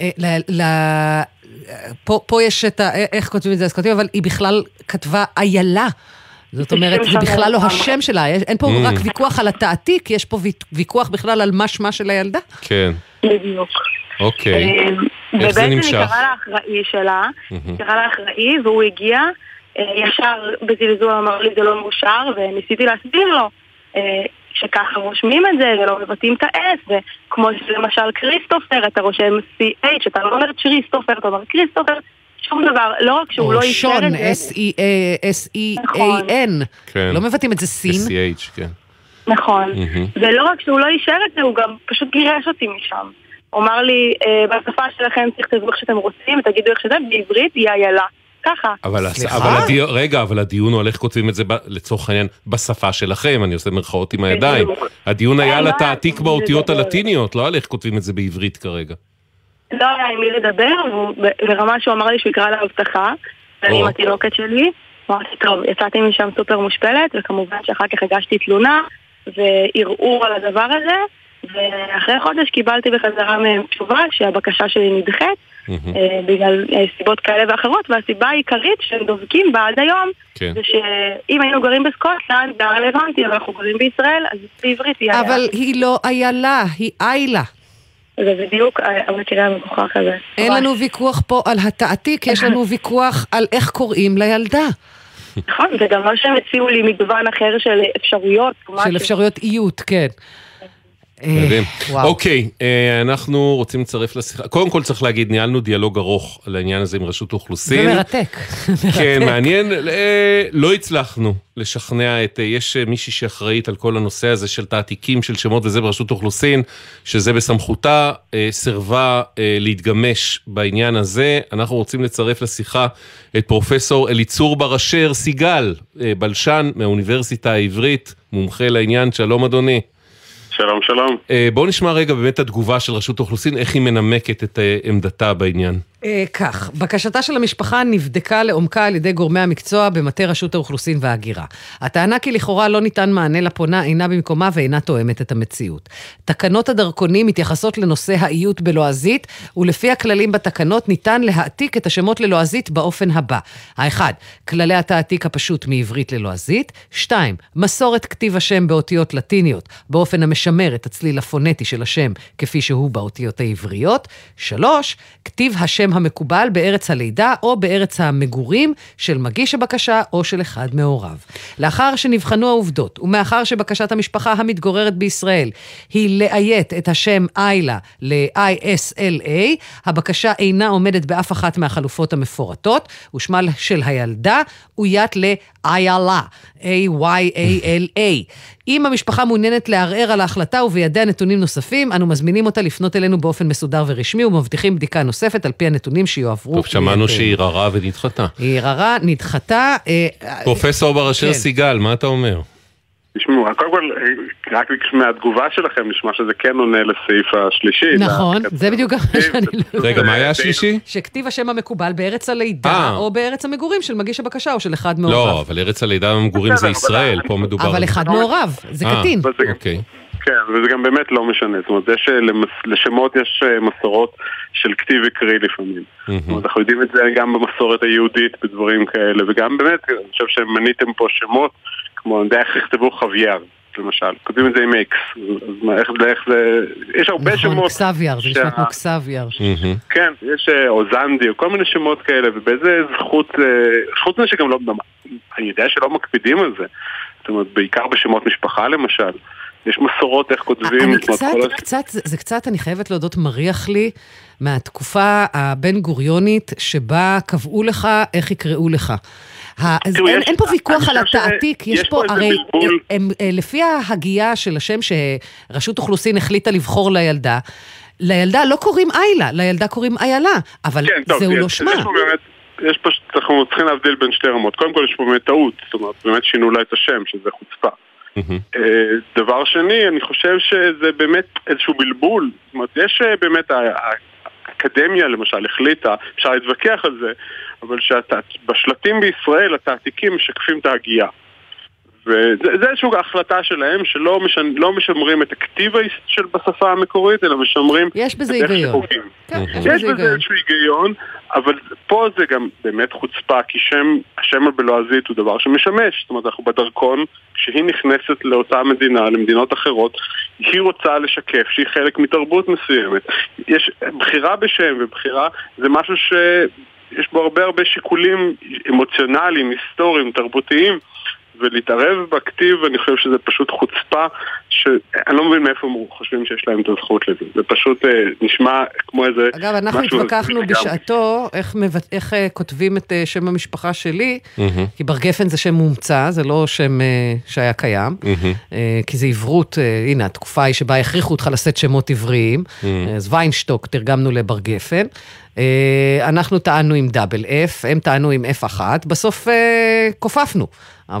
S11: אה, פה, פה יש את ה... איך כותבים את זה הסקוטים, אבל היא בכלל כתבה איילה. זאת אומרת, זה בכלל לא השם שלה, אין פה mm. רק ויכוח על התעתיק, יש פה ויכוח בכלל על מה שמה של הילדה.
S10: כן.
S21: בדיוק.
S10: אוקיי.
S21: אה, איך זה נמשך? ובעצם היא קראה לאחראי שלה, קראה לאחראי, והוא הגיע, אה, ישר בזלזול אמר לי זה לא מאושר, וניסיתי להסביר לו. שככה רושמים את זה ולא מבטאים את ה-S, וכמו שלמשל כריסטופר, אתה רושם C-H, אתה לא אומר צ'ריסטופר, אתה אומר כריסטופר, שום דבר, לא רק שהוא לא אישר את זה.
S11: S-E-A-N, נכון. כן. לא מבטאים את זה סין.
S10: S-E-H, כן.
S21: נכון, ולא רק שהוא לא אישר את זה, הוא גם פשוט גירש אותי משם. הוא אמר לי, אה, בשפה שלכם תכתבו איך שאתם רוצים, תגידו איך שזה, בעברית היא איילה. ככה.
S10: אבל, סליחה? אבל הדיון, רגע, אבל הדיון הוא על איך כותבים את זה, ב, לצורך העניין, בשפה שלכם, אני עושה מרכאות עם הידיים. הדיון היה על התעתיק באותיות הלטיניות, לא על איך כותבים את זה בעברית כרגע.
S21: לא היה עם מי לדבר, ברמה שהוא אמר לי שהוא יקרא להבטחה, ואני עם התינוקת שלי. אמרתי, טוב, יצאתי משם סופר מושפלת, וכמובן שאחר כך הגשתי תלונה וערעור על הדבר הזה, ואחרי חודש קיבלתי בחזרה מהם תשובה שהבקשה שלי נדחית אה, בגלל אה, סיבות כאלה ואחרות, והסיבה העיקרית שהם דובקים בה עד היום כן. זה שאם היינו גרים בסקוטלנד זה רלוונטי, אבל אנחנו גרים בישראל, אז בעברית היא
S11: איילה. אבל היא לא איילה, היא איילה.
S21: זה בדיוק המקרה המגוחך הזה.
S11: אין לנו ויכוח פה על התעתיק, יש לנו ויכוח על איך קוראים לילדה.
S21: נכון, זה גם לא שהם הציעו לי מגוון אחר של אפשרויות.
S11: של אפשרויות איות, כן.
S10: מדהים. אה, אוקיי, אה, אנחנו רוצים לצרף לשיחה. קודם כל צריך להגיד, ניהלנו דיאלוג ארוך על העניין הזה עם רשות האוכלוסין.
S11: זה מרתק.
S10: כן, מעניין. אה, לא הצלחנו לשכנע את, יש מישהי שאחראית על כל הנושא הזה של תעתיקים של שמות וזה ברשות האוכלוסין, שזה בסמכותה, סירבה להתגמש בעניין הזה. אנחנו רוצים לצרף לשיחה את פרופסור אליצור בר אשר סיגל, בלשן מהאוניברסיטה העברית, מומחה לעניין. שלום אדוני.
S22: שלום, שלום.
S10: אה, בואו נשמע רגע באמת התגובה של רשות האוכלוסין, איך היא מנמקת את אה, עמדתה בעניין.
S11: אה, כך, בקשתה של המשפחה נבדקה לעומקה על ידי גורמי המקצוע במטה רשות האוכלוסין וההגירה. הטענה כי לכאורה לא ניתן מענה לפונה אינה במקומה ואינה תואמת את המציאות. תקנות הדרכונים מתייחסות לנושא האיות בלועזית, ולפי הכללים בתקנות ניתן להעתיק את השמות ללועזית באופן הבא. האחד, כללי התעתיק הפשוט מעברית ללועזית. שתיים, מסורת כתיב השם באותיות לטיניות, באופן המשמר את הצליל הפונטי של השם כפי שהוא באותיות העבריות. שלוש, כתיב השם השם המקובל בארץ הלידה או בארץ המגורים של מגיש הבקשה או של אחד מהוריו. לאחר שנבחנו העובדות, ומאחר שבקשת המשפחה המתגוררת בישראל היא לאיית את השם איילה ל-ISLA, הבקשה אינה עומדת באף אחת מהחלופות המפורטות, ושמה של הילדה אוית ל-איילה, A-Y-A-L-A. אם המשפחה מעוניינת לערער על ההחלטה ובידיה נתונים נוספים, אנו מזמינים אותה לפנות אלינו באופן מסודר ורשמי ומבטיחים בדיקה נוספת על פי הנתונים שיועברו.
S10: טוב, שמענו שהיא ערערה ונדחתה.
S11: היא ערערה, נדחתה.
S10: אה, פרופסור בר אשר כן. סיגל, מה אתה אומר?
S22: תשמעו, קודם כל, רק מהתגובה שלכם נשמע שזה כן עונה לסעיף השלישי.
S11: נכון, זה בדיוק מה שאני
S10: לא... רגע, מה היה השלישי?
S11: שכתיב השם המקובל בארץ הלידה, אה. או בארץ המגורים של מגיש הבקשה, או של אחד מהוריו.
S10: לא, אבל ארץ הלידה והמגורים זה ישראל, פה מדובר...
S11: אבל אחד מהוריו, זה אה, קטין.
S10: אוקיי.
S22: כן, וזה גם באמת לא משנה. זאת אומרת, יש, לשמות יש אה, מסורות של כתיב וקריא לפעמים. זאת אומרת, אנחנו יודעים את זה גם במסורת היהודית, בדברים כאלה, וגם באמת, אני חושב שמניתם פה שמות, כמו, אני יודע איך יכתבו חוויאר. למשל, כותבים את זה עם אקס, אז מה, איך, איך זה, יש הרבה
S11: נכון,
S22: שמות.
S11: נכון, קסביאר, זה נשמע כמו קסביאר.
S22: כן, יש אה, אוזנדי, או כל מיני שמות כאלה, ובאיזה זכות, אה, חוץ מזה שגם לא, אני יודע שלא מקפידים על זה, זאת אומרת, בעיקר בשמות משפחה למשל. יש מסורות איך כותבים.
S11: אני קצת, קצת, זה קצת, אני חייבת להודות, מריח לי מהתקופה הבן גוריונית שבה קבעו לך איך יקראו לך. אז אין פה ויכוח על התעתיק, יש פה, הרי אה, לפי ההגייה של השם שרשות אוכלוסין החליטה לבחור לילדה, לילדה לא קוראים איילה, לילדה קוראים איילה, אבל כן, זהו לא שמה.
S22: יש פה, אנחנו צריכים להבדיל בין שתי רמות. קודם כל יש פה באמת טעות, זאת אומרת, באמת שינו לה את השם, שזה חוצפה. אה, דבר שני, אני חושב שזה באמת איזשהו בלבול. זאת אומרת, יש אה, באמת, האקדמיה למשל החליטה, אפשר להתווכח על זה, אבל שבשלטים בישראל התעתיקים משקפים את ההגייה. וזה איזושהי החלטה שלהם שלא משמ, לא משמרים את הכתיב של בשפה המקורית, אלא משמרים...
S11: יש בזה היגיון.
S22: כן, יש בזה איזשהו היגיון, אבל פה זה גם באמת חוצפה, כי שם, השם הבלועזית הוא דבר שמשמש. זאת אומרת, אנחנו בדרכון, כשהיא נכנסת לאותה מדינה, למדינות אחרות, היא רוצה לשקף שהיא חלק מתרבות מסוימת. יש בחירה בשם ובחירה זה משהו שיש בו הרבה הרבה שיקולים אמוציונליים, היסטוריים, תרבותיים. ולהתערב בכתיב, אני חושב שזה פשוט חוצפה, שאני לא מבין מאיפה הם חושבים שיש להם את הזכות לזה. זה פשוט אה, נשמע כמו איזה...
S11: אגב, אנחנו התווכחנו בשעתו איך, מבט... איך אה, כותבים את אה, שם המשפחה שלי, mm-hmm. כי בר גפן זה שם מומצא, זה לא שם אה, שהיה קיים, mm-hmm. אה, כי זה עברות, אה, הנה, התקופה היא שבה הכריחו אותך לשאת שמות עבריים, mm-hmm. אז ויינשטוק תרגמנו לבר גפן. אנחנו טענו עם דאבל F, הם טענו עם F1, בסוף כופפנו,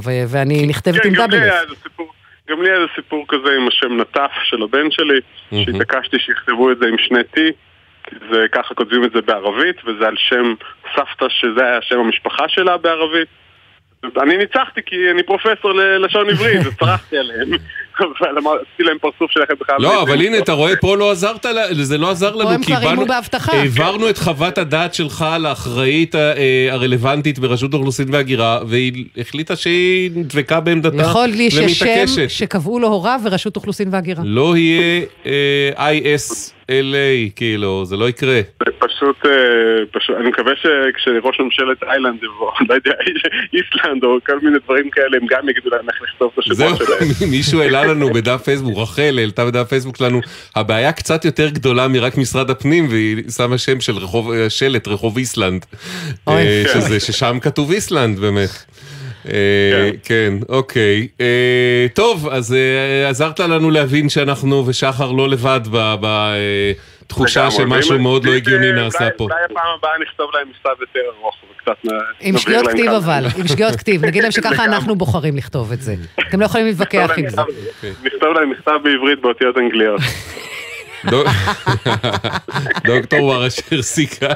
S11: ואני נכתבת עם דאבל F.
S22: גם לי היה איזה סיפור כזה עם השם נטף של הבן שלי, שהתעקשתי שיכתבו את זה עם שני T, כי זה ככה כותבים את זה בערבית, וזה על שם סבתא שזה היה שם המשפחה שלה בערבית. אני ניצחתי כי אני פרופסור ללשון עברית, וצרחתי עליהם. אבל עשיתי להם פרצוף שלכם בכלל.
S10: לא, אבל הנה, אתה רואה, פה לא עזרת, זה לא עזר לנו,
S11: פה הם כבר אימו בהבטחה.
S10: העברנו את חוות הדעת שלך לאחראית אה, הרלוונטית ברשות האוכלוסין וההגירה, והיא החליטה שהיא דבקה בעמדתה ומתעקשת.
S11: לכל לי ששם שקבעו לו הוריו ורשות אוכלוסין וההגירה.
S10: לא יהיה אה, IS. LA, כאילו, זה לא יקרה.
S22: זה פשוט, אה, פשוט, אני מקווה שכשראש ממשלת איילנד יבוא, לא יודע, איסלנד או כל מיני דברים כאלה, הם גם יגידו להם איך לכתוב את השמות שלהם.
S10: זהו, מישהו העלה לנו בדף פייסבוק, רחל העלתה בדף פייסבוק שלנו, הבעיה קצת יותר גדולה מרק משרד הפנים, והיא שמה שם של רחוב, אה, שלט, רחוב איסלנד. אה, שזה, ששם כתוב איסלנד באמת. אה, כן, אוקיי. אה, טוב, אז עזרת לנו להבין שאנחנו ושחר לא לבד בתחושה שמשהו מאוד לא הגיוני נעשה פה.
S22: אולי הפעם הבאה נכתוב להם מכתב יותר ארוך וקצת
S11: עם שגיאות כתיב אבל, עם שגיאות כתיב. נגיד להם שככה אנחנו בוחרים לכתוב את זה. אתם לא יכולים להתווכח עם זה.
S22: נכתוב להם מכתב בעברית באותיות אנגליות.
S10: דוקטור וראשר סיקה.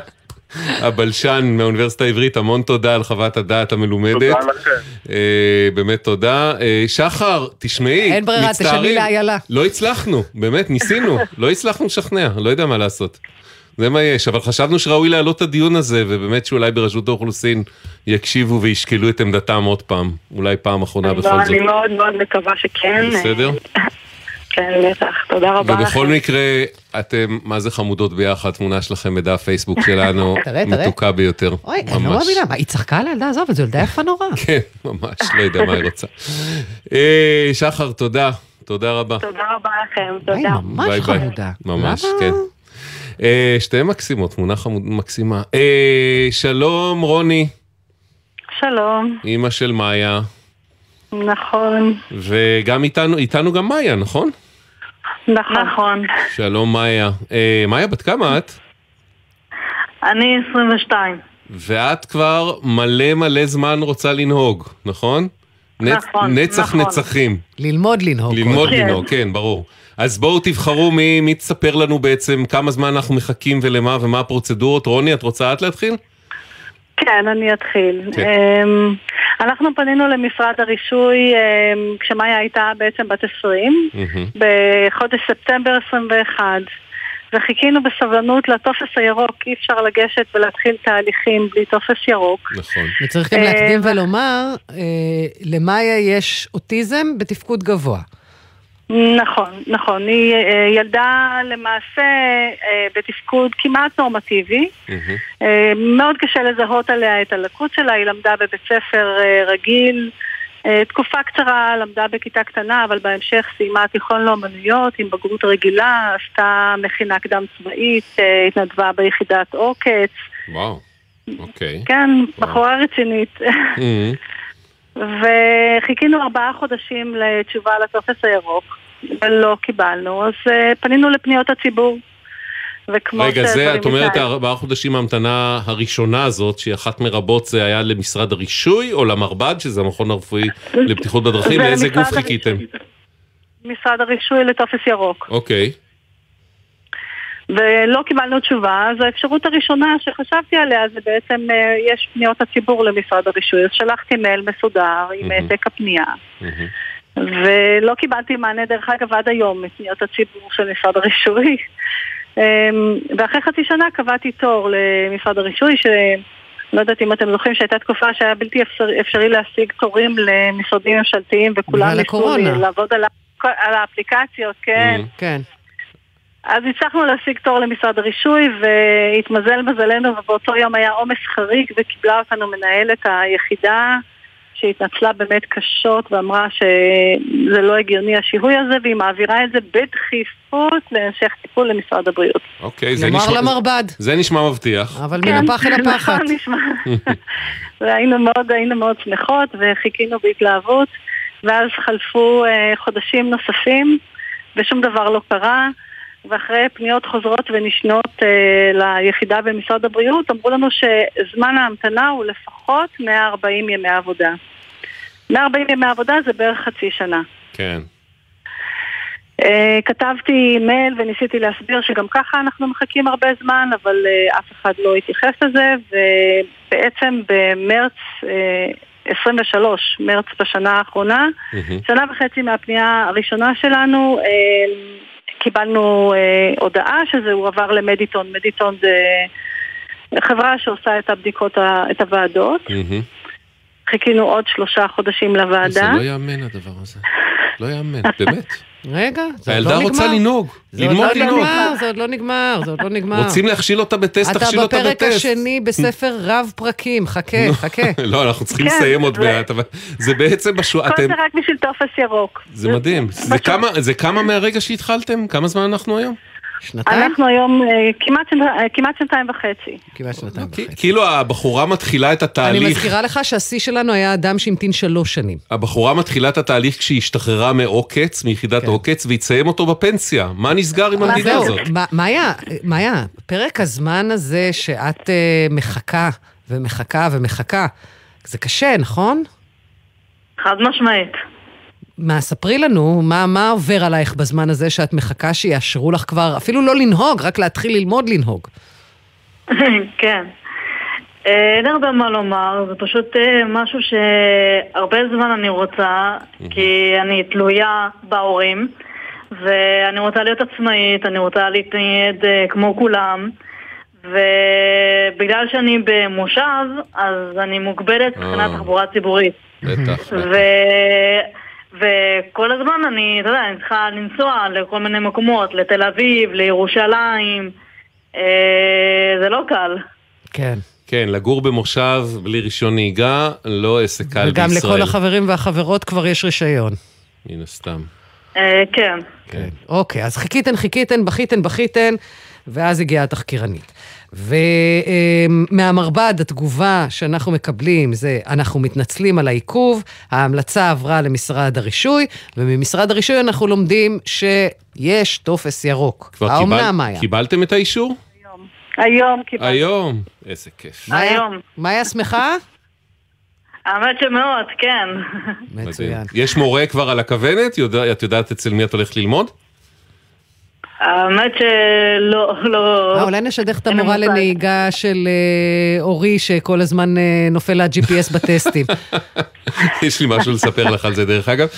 S10: הבלשן מהאוניברסיטה העברית, המון תודה על חוות הדעת המלומדת.
S22: תודה לכם.
S10: אה, באמת תודה. אה, שחר, תשמעי,
S11: אין ברירה, תשני לאיילה.
S10: לא הצלחנו, באמת, ניסינו, לא הצלחנו לשכנע, לא יודע מה לעשות. זה מה יש, אבל חשבנו שראוי להעלות את הדיון הזה, ובאמת שאולי ברשות האוכלוסין יקשיבו וישקלו את עמדתם עוד פעם, אולי פעם אחרונה בכל זאת.
S23: אני מאוד מאוד מקווה שכן.
S10: בסדר?
S23: כן, בטח, תודה רבה לכם.
S10: ובכל מקרה, אתם, מה זה חמודות ביחד, תמונה שלכם בדף פייסבוק שלנו, מתוקה ביותר.
S11: אוי, אני לא מאמינה, מה, היא צחקה על הילדה הזו, וזו ילדה יפה נורא.
S10: כן, ממש, לא יודע מה היא רוצה. אה, שחר, תודה, תודה רבה.
S23: תודה רבה לכם, תודה.
S11: ממש חמודה.
S10: ממש, כן. אה, שתי מקסימות, תמונה מקסימה. אה, שלום, רוני.
S23: שלום.
S10: אימא של מאיה.
S23: נכון.
S10: וגם איתנו, איתנו גם מאיה, נכון?
S23: נכון.
S10: שלום מאיה. אה, מאיה, בת כמה את?
S23: אני 22.
S10: ואת כבר מלא מלא זמן רוצה לנהוג, נכון?
S23: נכון,
S10: נצח
S23: נכון.
S10: נצחים.
S11: ללמוד לנהוג.
S10: ללמוד
S23: כן.
S10: לנהוג, כן, ברור. אז בואו תבחרו מי, מי תספר לנו בעצם כמה זמן אנחנו מחכים ולמה ומה הפרוצדורות. רוני, את רוצה את להתחיל?
S23: כן, אני אתחיל.
S10: כן.
S23: אמ, אנחנו פנינו למשרד הרישוי אמ, כשמאיה הייתה בעצם בת 20, בחודש ספטמבר 21, וחיכינו בסבלנות לטופס הירוק, אי אפשר לגשת ולהתחיל תהליכים בלי טופס ירוק.
S10: נכון.
S11: וצריך גם להקדים
S23: ו-
S11: ולומר, אה, למאיה יש אוטיזם בתפקוד גבוה.
S23: נכון, נכון. היא אה, ילדה למעשה אה, בתפקוד כמעט נורמטיבי. אה, מאוד קשה לזהות עליה את הלקות שלה, היא למדה בבית ספר רגיל. תקופה קצרה למדה בכיתה קטנה, אבל בהמשך סיימה תיכון לאומנויות עם בגרות רגילה, עשתה מכינה קדם צבאית, התנדבה ביחידת עוקץ.
S10: וואו, אוקיי.
S23: כן, בחורה רצינית.
S10: Mhm.
S23: וחיכינו ארבעה חודשים לתשובה לטופס הירוק, ולא קיבלנו, אז אה, פנינו לפניות הציבור. וכמו
S10: רגע, זה, את אומרת, הארבעה חודשים ההמתנה הראשונה הזאת, שהיא אחת מרבות, זה היה למשרד הרישוי או למרב"ד, שזה המכון הרפואי לבטיחות בדרכים?
S23: זה
S10: לאיזה גוף חיכיתם?
S23: משרד הרישוי לטופס ירוק.
S10: אוקיי.
S23: ולא קיבלנו תשובה, אז האפשרות הראשונה שחשבתי עליה זה בעצם, אה, יש פניות הציבור למשרד הרישוי, אז שלחתי מייל מסודר עם
S10: מהמם.
S23: העתק הפנייה. ולא קיבלתי מענה, דרך אגב, עד היום מפניות הציבור של משרד הרישוי. אמ, ואחרי חצי שנה קבעתי תור למשרד הרישוי, שלא יודעת אם אתם זוכרים שהייתה תקופה שהיה בלתי אפשרי, אפשרי להשיג תורים למשרדים ממשלתיים, וכולם ניסו. לעבוד על, על האפליקציות, כן.
S11: כן.
S23: אז הצלחנו להשיג תור למשרד הרישוי והתמזל מזלנו ובאותו יום היה עומס חריג וקיבלה אותנו מנהלת היחידה שהתנצלה באמת קשות ואמרה שזה לא הגיוני השיהוי הזה והיא מעבירה את זה בדחיפות להמשך טיפול למשרד הבריאות.
S10: אוקיי, זה
S11: נאמר
S10: נשמע...
S11: למרב"ד.
S10: זה נשמע מבטיח.
S11: אבל מן הפח אל הפחת.
S23: נכון, נשמע. והיינו מאוד, היינו מאוד שמחות וחיכינו בהתלהבות ואז חלפו אה, חודשים נוספים ושום דבר לא קרה ואחרי פניות חוזרות ונשנות אה, ליחידה במשרד הבריאות, אמרו לנו שזמן ההמתנה הוא לפחות 140 ימי עבודה. 140 ימי עבודה זה בערך חצי שנה.
S10: כן.
S23: אה, כתבתי מייל וניסיתי להסביר שגם ככה אנחנו מחכים הרבה זמן, אבל אה, אף אחד לא התייחס לזה, ובעצם במרץ 23, אה, מרץ בשנה האחרונה, mm-hmm. שנה וחצי מהפנייה הראשונה שלנו, קיבלנו הודעה שזה הועבר למדיטון. מדיטון זה חברה שעושה את הבדיקות, את הוועדות. Mm-hmm. חיכינו עוד שלושה חודשים לוועדה. זה
S10: לא יאמן הדבר הזה. לא יאמן, באמת.
S11: רגע,
S10: זה עוד לא נגמר. הילדה רוצה לנהוג, ללמוד
S11: לא
S10: לנהוג.
S11: זה עוד לא נגמר, זה עוד לא נגמר.
S10: רוצים להכשיל אותה בטסט, תכשיל אותה בטסט.
S11: אתה בפרק השני בספר רב פרקים, חכה, חכה.
S10: לא, אנחנו צריכים כן, לסיים עוד מעט, אבל זה בעצם בשורה...
S23: כל זה רק בשביל טופס ירוק.
S10: זה מדהים. זה כמה מהרגע שהתחלתם? כמה זמן אנחנו היום?
S23: שנתיים? אנחנו היום אה, כמעט, אה, כמעט שנתיים וחצי.
S11: כמעט שנתיים וחצי.
S10: כאילו הבחורה מתחילה את התהליך...
S11: אני מזכירה לך שהשיא שלנו היה אדם שהמתין שלוש שנים.
S10: הבחורה מתחילה את התהליך כשהיא השתחררה מעוקץ, מיחידת כן. עוקץ, והיא אותה בפנסיה. מה נסגר עם המדינה הזאת?
S11: מאיה, מאיה, פרק הזמן הזה שאת אה, מחכה ומחכה ומחכה, זה קשה, נכון?
S23: חד משמעית.
S11: מה, ספרי לנו, מה, מה עובר עלייך בזמן הזה שאת מחכה שיאשרו לך כבר, אפילו לא לנהוג, רק להתחיל ללמוד לנהוג.
S23: כן. אה, אין הרבה מה לומר, זה פשוט אה, משהו שהרבה זמן אני רוצה, כי אני תלויה בהורים, ואני רוצה להיות עצמאית, אני רוצה להתנייד אה, כמו כולם, ובגלל שאני במושב, אז אני מוגבלת מבחינת תחבורה ציבורית.
S10: בטח.
S23: וכל הזמן אני, אתה יודע, אני צריכה לנסוע לכל מיני מקומות, לתל אביב, לירושלים, אה, זה לא קל.
S11: כן.
S10: כן, לגור במושב בלי רישיון נהיגה, לא עסק קל
S11: וגם
S10: בישראל.
S11: וגם לכל החברים והחברות כבר יש רישיון.
S10: מן הסתם.
S23: אה, כן.
S11: כן. אוקיי, אז חיכיתן, חיכיתן, בכיתן, בכיתן, ואז הגיעה התחקירנית. ומהמרב"ד התגובה שאנחנו מקבלים זה, אנחנו מתנצלים על העיכוב, ההמלצה עברה למשרד הרישוי, וממשרד הרישוי אנחנו לומדים שיש טופס ירוק.
S10: כבר האומנם, מאיה? קיבלתם את האישור?
S23: היום. היום קיבלתי.
S10: היום? איזה כיף.
S23: היום.
S11: מאיה שמחה?
S23: האמת שמאוד, כן.
S11: מצוין.
S10: יש מורה כבר על הכוונת? את יודעת אצל מי את הולכת ללמוד?
S23: האמת שלא, לא...
S11: אה, אולי נשדך את המורה לנהיגה של אה, אורי, שכל הזמן אה, נופל לה gps בטסטים.
S10: יש לי משהו לספר לך על זה דרך אגב.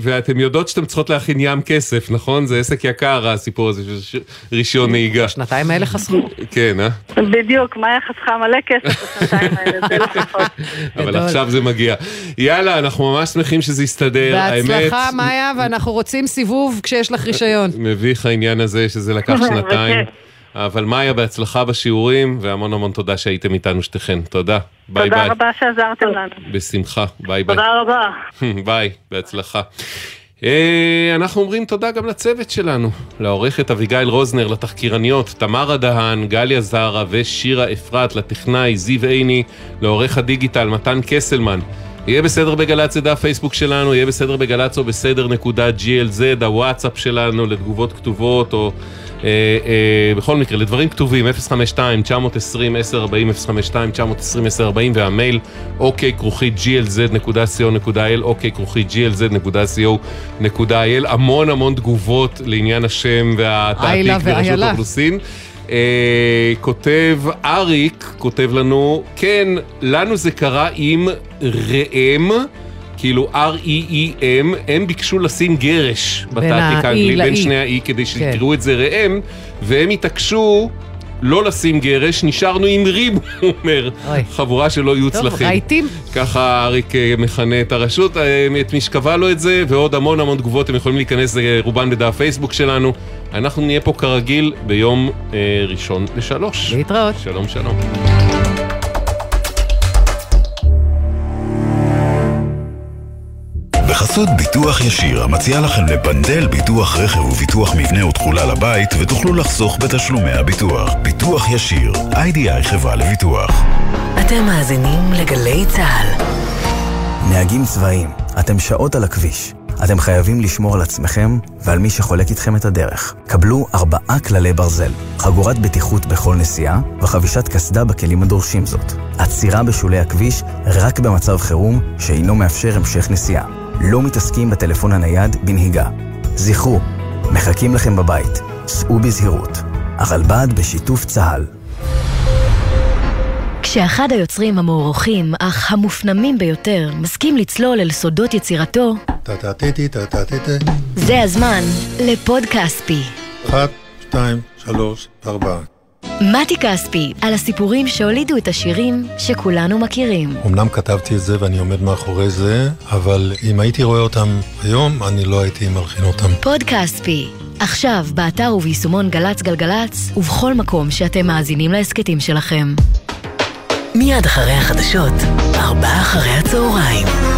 S10: ואתם יודעות שאתם צריכות להכין ים כסף, נכון? זה עסק יקר הסיפור הזה של רישיון נהיגה.
S11: השנתיים האלה חסכו.
S10: כן, אה?
S23: בדיוק, מאיה חסכה מלא כסף בשנתיים האלה, זה לפחות.
S10: אבל עכשיו זה מגיע. יאללה, אנחנו ממש שמחים שזה יסתדר,
S11: האמת. בהצלחה, מאיה, ואנחנו רוצים סיבוב כשיש לך רישיון.
S10: מביך העניין הזה שזה לקח שנתיים. אבל מאיה, בהצלחה בשיעורים, והמון המון תודה שהייתם איתנו שתיכן. תודה. ביי
S23: ביי.
S10: תודה
S23: רבה שעזרתם לנו.
S10: בשמחה. ביי ביי.
S23: תודה רבה.
S10: ביי, בהצלחה. אה, אנחנו אומרים תודה גם לצוות שלנו, לעורכת אביגיל רוזנר, לתחקירניות, תמרה דהן, גליה זרה ושירה אפרת, לטכנאי זיו עיני, לעורך הדיגיטל מתן קסלמן. יהיה בסדר בגל"צ זה דף פייסבוק שלנו, יהיה בסדר בגל"צ או בסדר נקודה glz, הוואטסאפ שלנו לתגובות כתובות או אה, אה, בכל מקרה, לדברים כתובים 052-920-1040, 052-920-1040 והמייל אוקיי כרוכית glz.co.il, אוקיי כרוכית glz.co.il, המון המון תגובות לעניין השם והתעתיק ברשות האוכלוסין. אה, כותב אריק, כותב לנו, כן, לנו זה קרה עם ראם. כאילו R-E-E-M, הם ביקשו לשים גרש בתעתיק האנגלי, בין שני ה-E, כדי כן. את זה ראם, והם התעקשו לא לשים גרש, נשארנו עם ריב, הוא אומר. חבורה שלא יהיו צלחים. טוב,
S11: רהיטים.
S10: ככה אריק אה, מכנה את הרשות, אה, את מי שקבע לו את זה, ועוד המון המון תגובות, הם יכולים להיכנס רובן בדף פייסבוק שלנו. אנחנו נהיה פה כרגיל ביום אה, ראשון לשלוש.
S11: להתראות.
S10: שלום שלום.
S24: בחסות ביטוח ישיר, המציע לכם לבנדל ביטוח רכב וביטוח מבנה ותכולה לבית, ותוכלו לחסוך בתשלומי הביטוח. ביטוח ישיר, איי-די-איי חברה לביטוח.
S25: אתם מאזינים לגלי צה"ל.
S26: נהגים צבאיים, אתם שעות על הכביש. אתם חייבים לשמור על עצמכם ועל מי שחולק איתכם את הדרך. קבלו ארבעה כללי ברזל, חגורת בטיחות בכל נסיעה וחבישת קסדה בכלים הדורשים זאת. עצירה בשולי הכביש רק במצב חירום שאינו מאפשר המשך נסיעה. לא מתעסקים בטלפון הנייד בנהיגה. זכרו, מחכים לכם בבית. סעו בזהירות. הרלב"ד בשיתוף צה"ל.
S25: כשאחד היוצרים המוערוכים, אך המופנמים ביותר, מסכים לצלול אל סודות יצירתו, זה הזמן לפוד כספי.
S27: אחת, שתיים, שלוש, ארבע.
S25: מתי כספי, על הסיפורים שהולידו את השירים שכולנו מכירים.
S27: אמנם כתבתי את זה ואני עומד מאחורי זה, אבל אם הייתי רואה אותם היום, אני לא הייתי מלחין אותם.
S25: פוד כספי, עכשיו באתר וביישומון גל"צ גלגלצ, ובכל מקום שאתם מאזינים להסכתים שלכם.
S1: מיד אחרי החדשות, ארבעה אחרי הצהריים.